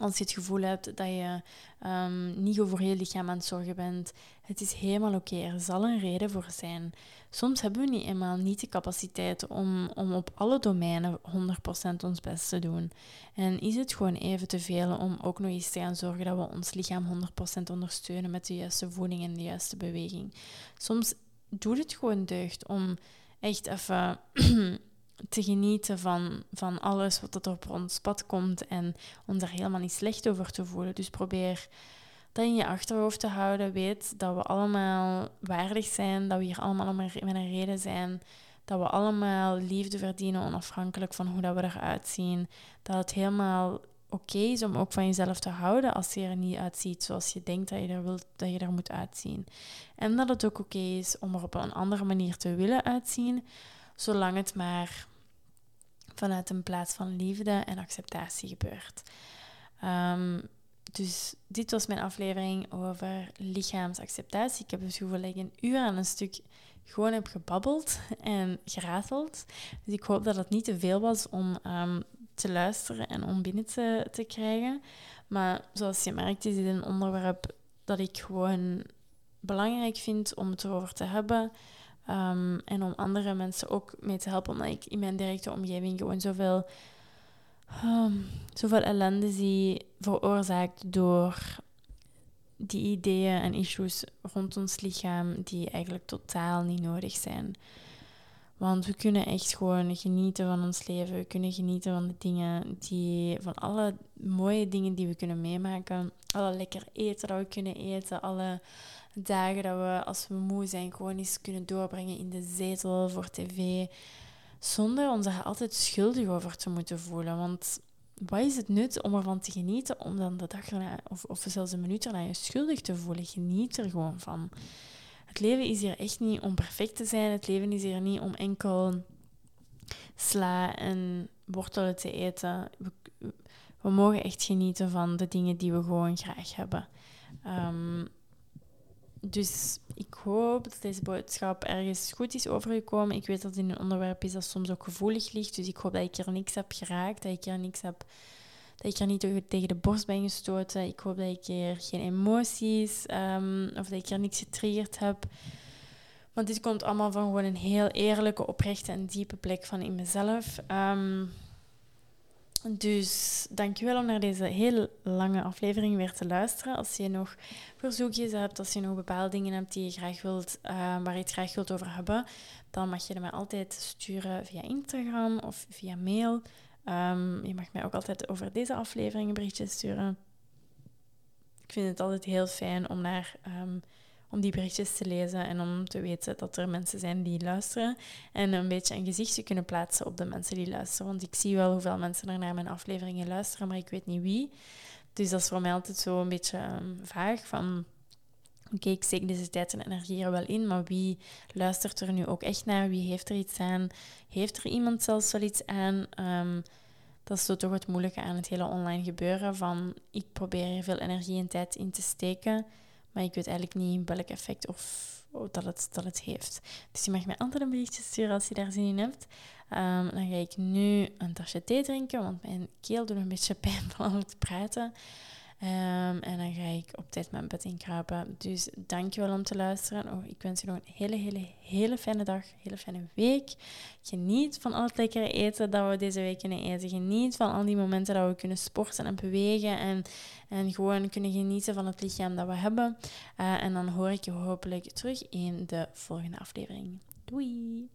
als je het gevoel hebt dat je um, niet over je lichaam aan het zorgen bent, het is helemaal oké. Er zal een reden voor zijn. Soms hebben we niet eenmaal niet de capaciteit om, om op alle domeinen 100% ons best te doen. En is het gewoon even te veel om ook nog eens te gaan zorgen dat we ons lichaam 100% ondersteunen met de juiste voeding en de juiste beweging. Soms doet het gewoon deugd om echt even te genieten van, van alles wat er op ons pad komt en ons er helemaal niet slecht over te voelen. Dus probeer dat in je achterhoofd te houden. Weet dat we allemaal waardig zijn, dat we hier allemaal met een reden zijn. Dat we allemaal liefde verdienen, onafhankelijk van hoe dat we eruit zien. Dat het helemaal oké is om ook van jezelf te houden als je er niet uitziet zoals je denkt dat je er, wilt, dat je er moet uitzien. En dat het ook oké is om er op een andere manier te willen uitzien, zolang het maar vanuit een plaats van liefde en acceptatie gebeurt. Um, dus dit was mijn aflevering over lichaamsacceptatie. Ik heb dus gevoel dat een uur aan een stuk gewoon heb gebabbeld en gerateld. Dus ik hoop dat het niet te veel was om um, te luisteren en om binnen te, te krijgen. Maar zoals je merkt, is dit een onderwerp dat ik gewoon belangrijk vind om het erover te hebben. Um, en om andere mensen ook mee te helpen, omdat ik in mijn directe omgeving gewoon zoveel, um, zoveel ellende zie veroorzaakt door die ideeën en issues rond ons lichaam die eigenlijk totaal niet nodig zijn. Want we kunnen echt gewoon genieten van ons leven. We kunnen genieten van de dingen die, van alle mooie dingen die we kunnen meemaken. Alle lekker eten dat we kunnen eten. Alle dagen dat we, als we moe zijn, gewoon eens kunnen doorbrengen in de zetel voor tv. Zonder ons er altijd schuldig over te moeten voelen. Want wat is het nut om ervan te genieten, om dan de dag erna, of, of zelfs een minuut erna je schuldig te voelen? Geniet er gewoon van. Het leven is hier echt niet om perfect te zijn. Het leven is hier niet om enkel sla en wortelen te eten. We, mogen echt genieten van de dingen die we gewoon graag hebben. Um, dus ik hoop dat deze boodschap ergens goed is overgekomen. Ik weet dat het een onderwerp is dat soms ook gevoelig ligt. Dus ik hoop dat ik er niks heb geraakt, dat ik er niks heb dat ik er niet tegen de borst ben gestoten. Ik hoop dat ik er geen emoties um, of dat ik er niks getriggerd heb. Want dit komt allemaal van gewoon een heel eerlijke, oprechte en diepe plek van in mezelf. Um, dus dankjewel om naar deze heel lange aflevering weer te luisteren. Als je nog verzoekjes hebt, als je nog bepaalde dingen hebt die je graag wilt, uh, waar je het graag wilt over hebben, dan mag je mij altijd sturen via Instagram of via mail. Um, je mag mij ook altijd over deze aflevering een berichtje sturen. Ik vind het altijd heel fijn om naar um, om die berichtjes te lezen en om te weten dat er mensen zijn die luisteren. En een beetje een gezichtje kunnen plaatsen op de mensen die luisteren. Want ik zie wel hoeveel mensen er naar mijn afleveringen luisteren, maar ik weet niet wie. Dus dat is voor mij altijd zo een beetje um, vaag van... Oké, ik steek deze tijd en energie er wel in, maar wie luistert er nu ook echt naar? Wie heeft er iets aan? Heeft er iemand zelfs wel iets aan? Um, dat is zo toch het moeilijke aan het hele online gebeuren. Van ik probeer er veel energie en tijd in te steken. Maar ik weet eigenlijk niet welk effect of, dat, het, dat het heeft. Dus je mag mij altijd een berichtje sturen als je daar zin in hebt. Um, dan ga ik nu een tasje thee drinken, want mijn keel doet een beetje pijn van het praten. Um, en dan ga ik op tijd mijn bed inkruipen. Dus dankjewel om te luisteren. Oh, ik wens je nog een hele, hele, hele fijne dag. Hele fijne week. Geniet van al het lekkere eten dat we deze week kunnen eten. Geniet van al die momenten dat we kunnen sporten en bewegen. En, en gewoon kunnen genieten van het lichaam dat we hebben. Uh, en dan hoor ik je hopelijk terug in de volgende aflevering. Doei!